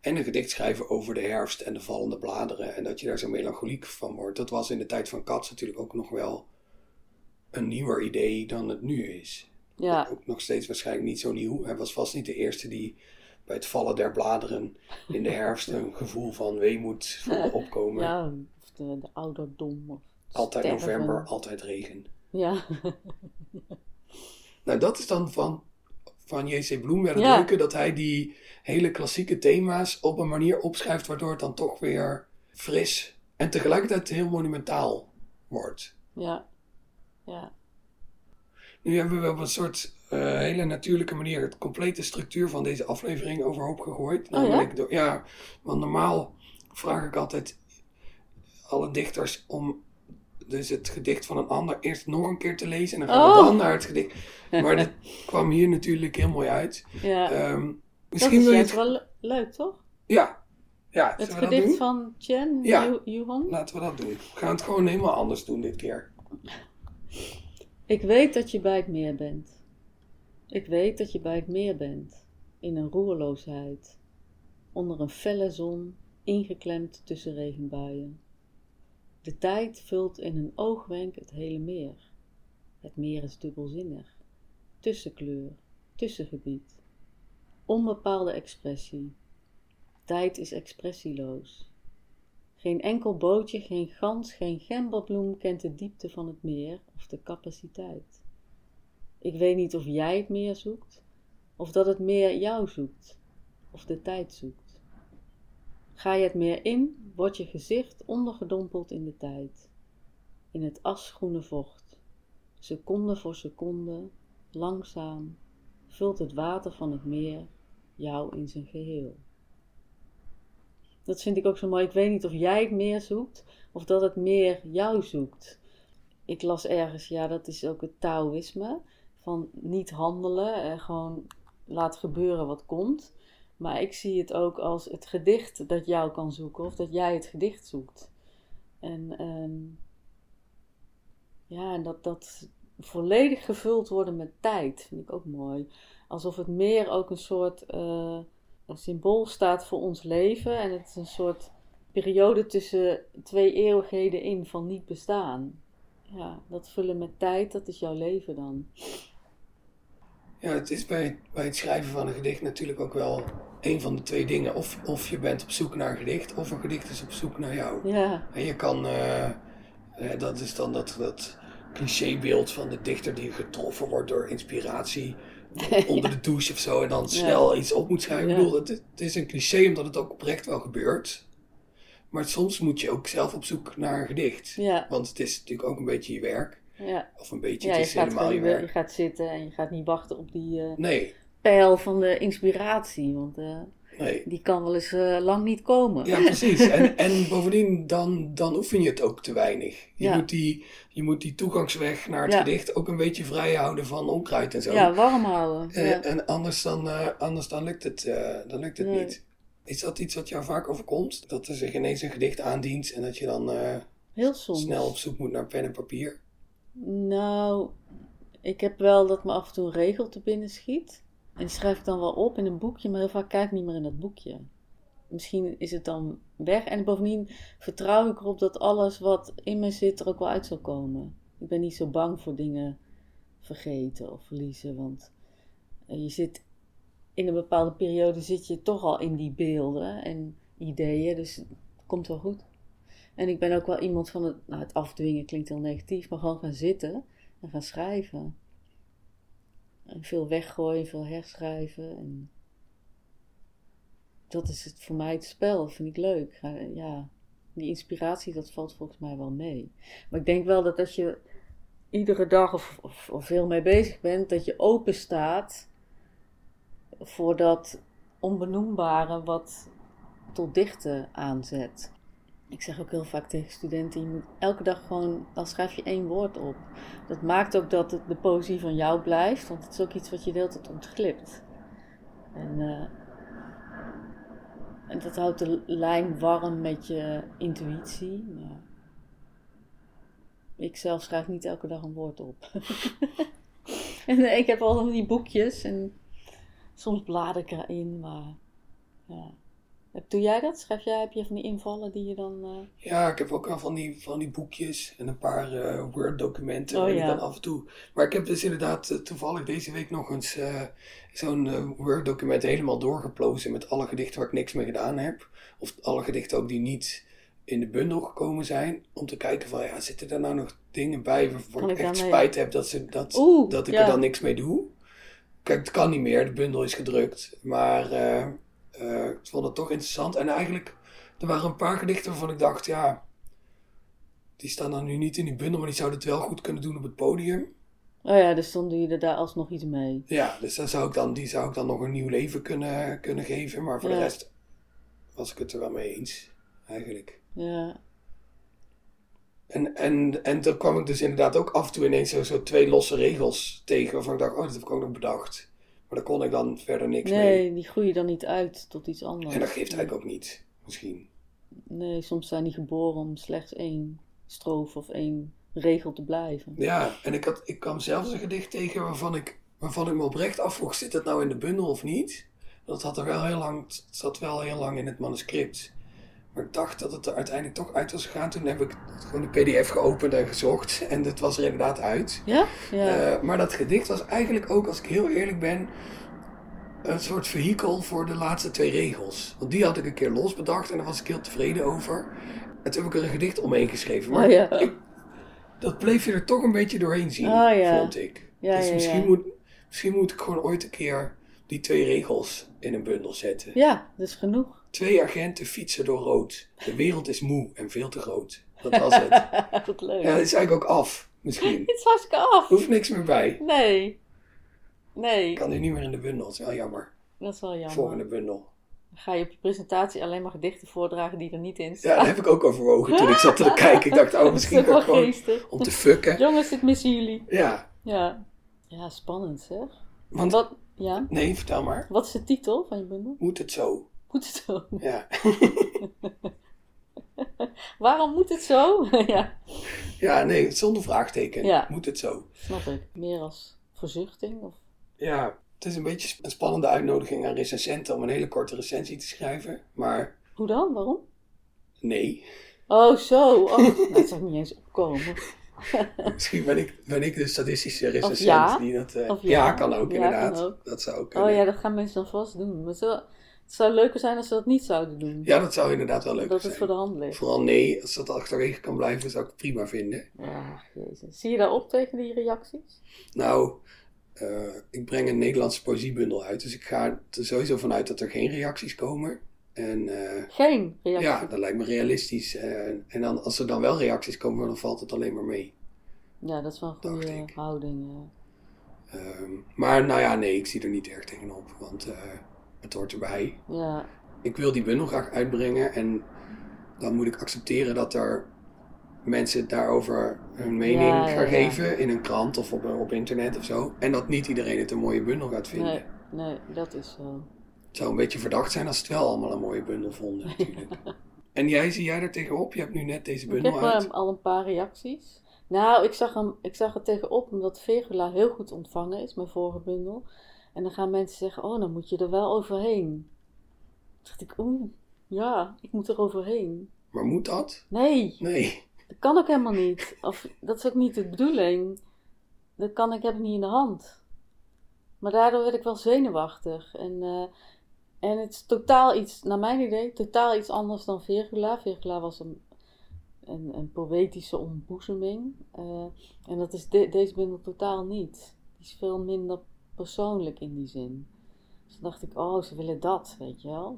En een gedicht schrijven over de herfst en de vallende bladeren. En dat je daar zo melancholiek van wordt. Dat was in de tijd van Cats natuurlijk ook nog wel een nieuwer idee dan het nu is. Ja, Ook nog steeds waarschijnlijk niet zo nieuw. Hij was vast niet de eerste die bij het vallen der bladeren in de herfst een gevoel van weemoed voelde opkomen. ja of de, de ouderdom. Of Altijd sterven. november, altijd regen. Ja, Nou, dat is dan van, van J.C. Bloem wel het Ja. leuke dat hij die hele klassieke thema's op een manier opschrijft waardoor het dan toch weer fris en tegelijkertijd heel monumentaal wordt. ja, ja. Nu hebben we op een soort eh, hele natuurlijke manier het complete structuur van deze aflevering overhoop gegooid. Oh ja? Namelijk door- ja, want normaal vraag ik altijd alle dichters om dus het gedicht van een ander eerst nog een keer te lezen en dan gaan we Oh. dan naar het gedicht. Maar dit kwam hier natuurlijk heel mooi uit. ja. Dat misschien is wil je juist het... wel le- leuk, toch? Ja, ja Het dat gedicht van Chen Ja. Laten we dat doen. We gaan het gewoon helemaal anders doen dit keer. Ik weet dat je bij het meer bent. Ik weet dat je bij het meer bent, in een roerloosheid, onder een felle zon, ingeklemd tussen regenbuien. De tijd vult in een oogwenk het hele meer. Het meer is dubbelzinnig, tussenkleur, tussengebied, onbepaalde expressie. Tijd is expressieloos. Geen enkel bootje, geen gans, geen gemberbloem kent de diepte van het meer of de capaciteit. Ik weet niet of jij het meer zoekt, of dat het meer jou zoekt, of de tijd zoekt. Ga je het meer in, wordt je gezicht ondergedompeld in de tijd, in het asgroene vocht. Seconde voor seconde, langzaam, vult het water van het meer jou in zijn geheel. Dat vind ik ook zo mooi. Ik weet niet of jij het meer zoekt of dat het meer jou zoekt. Ik las ergens, ja, dat is ook het Taoïsme. Van niet handelen en gewoon laat gebeuren wat komt. Maar ik zie het ook als het gedicht dat jou kan zoeken of dat jij het gedicht zoekt. En ehm, ja, en dat, dat volledig gevuld worden met tijd vind ik ook mooi. Alsof het meer ook een soort eh, een symbool staat voor ons leven. En het is een soort periode tussen twee eeuwigheden in van niet bestaan. Ja, dat vullen met tijd, dat is jouw leven dan. Ja, het is bij, bij het schrijven van een gedicht natuurlijk ook wel een van de twee dingen. Of, of je bent op zoek naar een gedicht, of een gedicht is op zoek naar jou. Ja, En je kan, eh, eh, dat is dan dat, dat clichébeeld van de dichter die getroffen wordt door inspiratie onder de douche of zo en dan snel iets op moet schrijven. Ik bedoel, het, het is een cliché omdat het ook oprecht wel gebeurt. Maar soms moet je ook zelf op zoek naar een gedicht. ja, Want het is natuurlijk ook een beetje je werk. ja. Of een beetje, ja het je, is gaat helemaal gewoon, je je, werk. gaat zitten en je gaat niet wachten op die Nee, pijl van de inspiratie. Want eh, nee. die kan wel eens eh, lang niet komen. Ja, precies. En, en bovendien, dan, dan oefen je het ook te weinig. Je, Ja. moet, die, je moet die toegangsweg naar het Ja. gedicht ook een beetje vrij houden van onkruid en zo. Ja, warm houden. Eh, ja. En anders dan, eh, anders dan lukt het, dan lukt het Nee. niet. Is dat iets wat jou vaak overkomt? Dat er zich ineens een gedicht aandient en dat je dan Heel soms. snel op zoek moet naar pen en papier? Nou, ik heb wel dat me af en toe een regel te binnen schiet. En schrijf ik dan wel op in een boekje, maar heel vaak kijk ik niet meer in dat boekje. Misschien is het dan weg. En bovendien vertrouw ik erop dat alles wat in me zit er ook wel uit zal komen. Ik ben niet zo bang voor dingen vergeten of verliezen, want eh, je zit in een bepaalde periode zit je toch al in die beelden en ideeën, dus het komt wel goed. En ik ben ook wel iemand van het, nou het afdwingen klinkt heel negatief, maar gewoon gaan zitten en gaan schrijven. En veel weggooien, veel herschrijven. En dat is het voor mij het spel, vind ik leuk. Ja, die inspiratie, dat valt volgens mij wel mee. Maar ik denk wel dat als je iedere dag of, of, of veel mee bezig bent, dat je open staat voor dat onbenoembare wat tot dichten aanzet. Ik zeg ook heel vaak tegen studenten: je moet elke dag gewoon, dan schrijf je één woord op. Dat maakt ook dat het de poëzie van jou blijft, want het is ook iets wat je de hele tijd ontglipt. En, uh, en dat houdt de lijn warm met je intuïtie. Maar ik zelf schrijf niet elke dag een woord op. en uh, ik heb al die boekjes en soms blader ik erin, maar ja. Doe jij dat? Schrijf jij, heb je van die invallen die je dan... Uh... Ja, ik heb ook al van die, van die boekjes en een paar uh, Word-documenten oh, ja. dan af en toe... Maar ik heb dus inderdaad uh, toevallig deze week nog eens zo'n Word-document helemaal doorgeplozen met alle gedichten waar ik niks mee gedaan heb. Of alle gedichten ook die niet in de bundel gekomen zijn. Om te kijken van, ja, zitten er nou nog dingen bij waarvan ik, ik echt spijt heb dat, ze, dat, Oeh, dat ik ja. er dan niks mee doe? Kijk, het kan niet meer, de bundel is gedrukt. Maar uh, ik vond het toch interessant. En eigenlijk, er waren een paar gedichten waarvan ik dacht, ja, die staan dan nu niet in die bundel, maar die zouden het wel goed kunnen doen op het podium. Oh ja, dus dan doe je er daar alsnog iets mee. Ja, dus dan zou ik dan, die zou ik dan nog een nieuw leven kunnen, kunnen geven. Maar voor de rest was ik het er wel mee eens, eigenlijk. Ja. En, en, en toen kwam ik dus inderdaad ook af en toe ineens zo, zo twee losse regels tegen waarvan ik dacht, oh, dat heb ik ook nog bedacht. Maar daar kon ik dan verder niks nee, mee. Nee, die groeien dan niet uit tot iets anders. En dat geeft eigenlijk ook niet, misschien. Nee, soms zijn die geboren om slechts één strofe of één regel te blijven. Ja, en ik, had, ik kwam zelfs een gedicht tegen waarvan ik, waarvan ik me oprecht afvroeg, zit het nou in de bundel of niet? Dat had er wel heel lang, zat wel heel lang in het manuscript. Maar ik dacht dat het er uiteindelijk toch uit was gegaan. Toen heb ik gewoon de pdf geopend en gezocht. En het was er inderdaad uit. Ja? ja. Uh, maar dat gedicht was eigenlijk ook, als ik heel eerlijk ben... een soort vehikel voor de laatste twee regels. Want die had ik een keer los bedacht en daar was ik heel tevreden over. En toen heb ik er een gedicht omheen geschreven. Maar oh, ja. ik, dat bleef je er toch een beetje doorheen zien, oh, ja. vond ik. Dus misschien, Moet, misschien moet ik gewoon ooit een keer die twee regels in een bundel zetten. Ja, dat is genoeg. Twee agenten fietsen door rood. De wereld is moe en veel te groot. Dat was het. Wat leuk. Ja, het is eigenlijk ook af, misschien. Het is hartstikke af. Hoeft niks meer bij. Nee. Nee. Kan nu niet meer in de bundel. Dat is wel jammer. Dat is wel jammer. Volgende bundel. Dan ga je op je presentatie alleen maar gedichten voordragen die er niet in staan. Ja, dat heb ik ook overwogen toen ik zat te kijken. Ik dacht, oh, misschien wel gewoon geestig. om te fucken. Jongens, dit missen jullie. Ja. Ja. Ja, spannend zeg. Want, Wat, ja? nee, vertel maar. Wat is de titel van je bundel? Moet het zo? Moet het zo? Ja. Waarom moet het zo? ja. ja, nee, zonder vraagteken. Ja. Moet het zo? Snap ik. Meer als verzuchting? Of? Ja, het is een beetje een spannende uitnodiging aan recensenten om een hele korte recensie te schrijven. Maar Hoe dan? Waarom? nee. Oh, zo. Oh, dat zou niet eens opkomen. Misschien ben ik, ben ik de statistische recensent ja. die dat... eh, ja. ja. kan ook inderdaad. kan ook. Dat zou ook Oh kunnen. ja, dat gaan mensen dan vast doen. Maar het, zou, het zou leuker zijn als ze dat niet zouden doen. Ja, dat zou inderdaad wel leuk dat zijn. het voor de hand ligt. Vooral nee, als dat achterwege kan blijven, zou ik het prima vinden. Ja, jezus. Zie je daar op tegen die reacties? Nou, eh, ik breng een Nederlandse poëziebundel uit, dus ik ga er sowieso vanuit dat er geen reacties komen. En eh, Geen reacties? ja, dat lijkt me realistisch. Eh, en dan, als er dan wel reacties komen, dan valt het alleen maar mee. Ja, dat is wel een goede houding. ja. Ehm, maar nou ja, nee, ik zie er niet erg tegenop, want eh, het hoort erbij. Ja, Ik wil die bundel graag uitbrengen en dan moet ik accepteren dat er mensen daarover hun mening ja, gaan ja. geven in een krant of op, op internet of zo. En dat niet iedereen het een mooie bundel gaat vinden. nee, nee, dat is zo. Het zou een beetje verdacht zijn als ze het wel allemaal een mooie bundel vonden natuurlijk. en jij, zie jij er tegenop? Je hebt nu net deze Ik bundel heb uit. eh, al een paar reacties. Nou, ik zag, hem, ik zag er tegenop omdat Vegula heel goed ontvangen is, mijn vorige bundel. En dan gaan mensen zeggen, oh, dan moet je er wel overheen. Toen dacht ik, oeh, ja, ik moet er overheen. Maar moet dat? Nee, Nee. dat kan ook helemaal niet. Of, dat is ook niet de bedoeling. Dat kan ik, heb ik niet in de hand. Maar daardoor werd ik wel zenuwachtig. En, eh, en het is totaal iets, naar mijn idee, totaal iets anders dan Virgula. Virgula was een, een, een poëtische ontboezeming. Eh, en dat is de- deze bundel totaal niet. Die is veel minder persoonlijk in die zin. Dus toen dacht ik, oh, ze willen dat, weet je wel.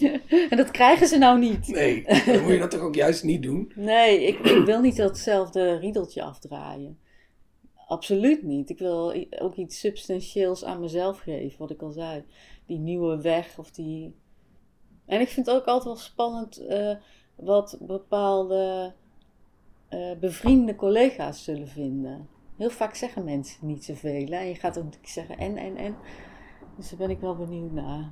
en dat krijgen ze nou niet. Nee. Dan moet je dat toch ook juist niet doen? Nee, ik, ik wil niet datzelfde riedeltje afdraaien. Absoluut niet. Ik wil ook iets substantieels aan mezelf geven, wat ik al zei. Die nieuwe weg of die. En ik vind het ook altijd wel spannend eh, wat bepaalde uh, bevriende collega's zullen vinden. Heel vaak zeggen mensen niet zoveel. En je gaat ook zeggen en, en, en. Dus daar ben ik wel benieuwd naar.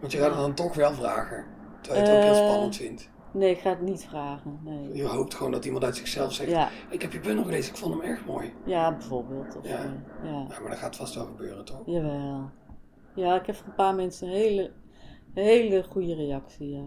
Want je gaat het dan toch wel vragen, terwijl je het ook heel spannend vindt. Nee, ik ga het niet vragen. Nee. Je hoopt gewoon dat iemand uit zichzelf zegt: ja. Ik heb je bundel gelezen, ik vond hem erg mooi. Ja, bijvoorbeeld. Of, ja. ja. ja. maar dat gaat vast wel gebeuren, toch? Jawel. Ja, ik heb van een paar mensen een hele, hele goede reactie. Ja.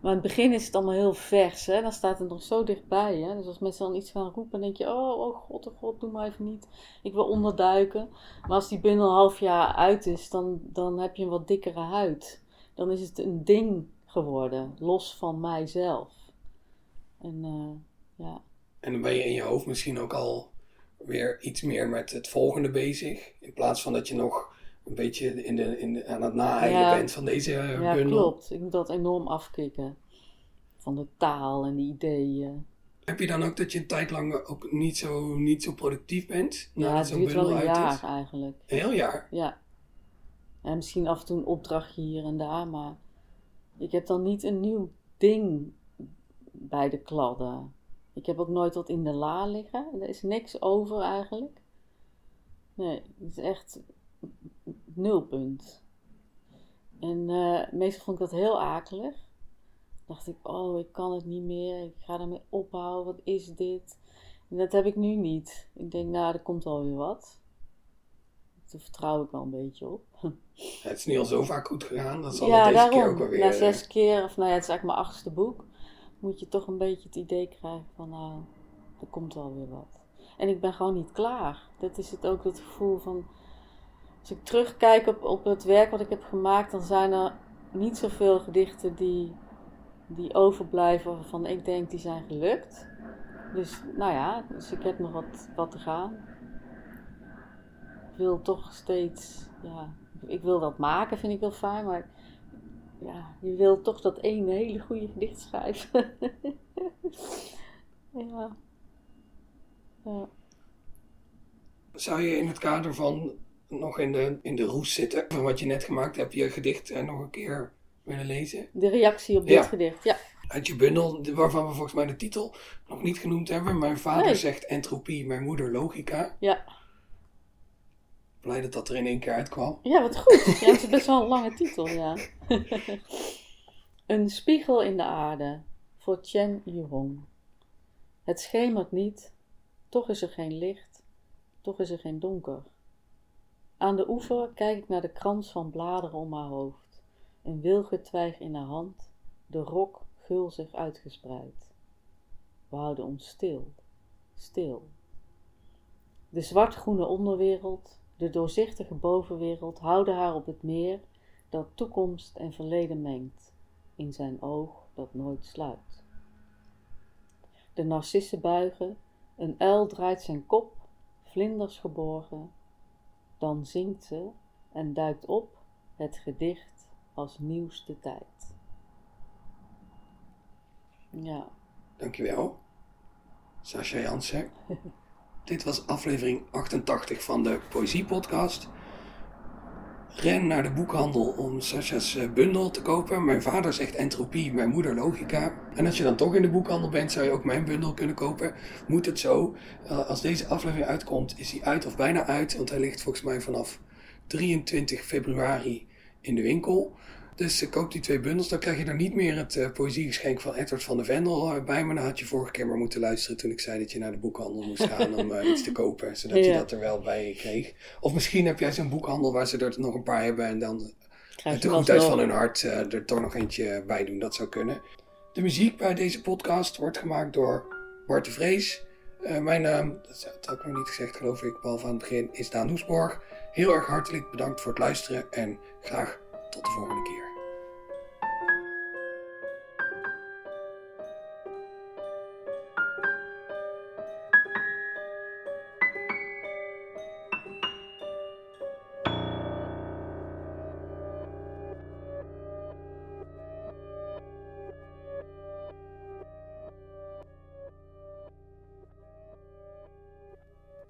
Maar in het begin is het allemaal heel vers, hè? dan staat het nog zo dichtbij. Hè? Dus als mensen dan iets gaan roepen, dan denk je: Oh, oh god, oh god, doe maar even niet. Ik wil onderduiken. Maar als die bundel een half jaar uit is, dan, dan heb je een wat dikkere huid. Dan is het een ding geworden, los van mijzelf. En uh, ja. En dan ben je in je hoofd misschien ook al weer iets meer met het volgende bezig. In plaats van dat je nog een beetje in de, in aan het naaien bent van deze ja, bundel. Ja, klopt. Ik moet dat enorm afkicken. Van de taal en de ideeën. Heb je dan ook dat je een tijd lang ook niet zo, niet zo productief bent? Ja, het duurt wel een jaar eigenlijk. Een heel jaar? Ja. En misschien af en toe een opdrachtje hier en daar, maar ik heb dan niet een nieuw ding bij de kladden. Ik heb ook nooit wat in de la liggen. Er is niks over eigenlijk. Nee, het is echt nulpunt. En uh, meestal vond ik dat heel akelig. Dacht ik, oh, ik kan het niet meer. Ik ga ermee ophouden. Wat is dit? En dat heb ik nu niet. Ik denk, nou, er komt wel weer wat. Daar vertrouw ik wel een beetje op. het is niet al zo vaak goed gegaan. Dat zal ja, deze daarom, keer ook wel weer... Na zes keer, of nou ja, het is eigenlijk mijn achtste boek. Moet je toch een beetje het idee krijgen van, nou, er komt wel weer wat. En ik ben gewoon niet klaar. Dat is het ook, het gevoel van als ik terugkijk op, op het werk wat ik heb gemaakt, dan zijn er niet zoveel gedichten die, die overblijven waarvan ik denk die zijn gelukt. Dus nou ja, dus ik heb nog wat, wat te gaan. Ik wil toch steeds, ja, ik wil dat maken, vind ik wel fijn, maar ja, je wil toch dat ene hele goede gedicht schrijven. ja. ja. Zou je in het kader van nog in de, in de roes zitten van wat je net gemaakt hebt, je gedicht uh, nog een keer willen lezen? De reactie op dit gedicht, ja. Uit je bundel, waarvan we volgens mij de titel nog niet genoemd hebben. Mijn vader zegt entropie, mijn moeder logica. Ja. Blij dat dat er in één keer uitkwam. Ja, wat goed. Ja, het is best wel een lange titel, ja. een spiegel in de aarde, voor Chen Yuhong. Het schemert niet, toch is er geen licht, toch is er geen donker. Aan de oever kijk ik naar de krans van bladeren om haar hoofd, een wilgetwijg in haar hand, de rok gulzig uitgespreid. We houden ons stil, stil. De zwartgroene onderwereld, de doorzichtige bovenwereld houden haar op het meer dat toekomst en verleden mengt, in zijn oog dat nooit sluit. De narcissen buigen, een uil draait zijn kop, vlinders geborgen, dan zingt ze en duikt op het gedicht als nieuwste tijd. Ja. Dankjewel, Sascha Jansen. Dit was aflevering 88 van de Poëzie Podcast. Ren naar de boekhandel om Sasha's eh, bundel te kopen. Mijn vader zegt entropie, mijn moeder logica. En als je dan toch in de boekhandel bent, zou je ook mijn bundel kunnen kopen. Moet het zo. Uh, als deze aflevering uitkomt, is hij uit of bijna uit. Want hij ligt volgens mij vanaf 23 februari in de winkel. Dus uh, koop die twee bundels, dan krijg je dan niet meer het uh, poëziegeschenk van Edward van de Vendel bij me. Dan had je vorige keer maar moeten luisteren toen ik zei dat je naar de boekhandel moest gaan om uh, iets te kopen. Zodat je dat er wel bij kreeg. Of misschien heb jij zo'n boekhandel waar ze er nog een paar hebben en dan uit de goedheid van hun hart er toch nog eentje bij doen. Dat zou kunnen. De muziek bij deze podcast wordt gemaakt door Bart de Vrees. mijn naam, dat had ik nog niet gezegd geloof ik, behalve aan het begin, is Daan Hoesborg. Heel erg hartelijk bedankt voor het luisteren en graag tot de volgende keer.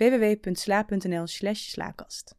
www.sla.nl/slaakast.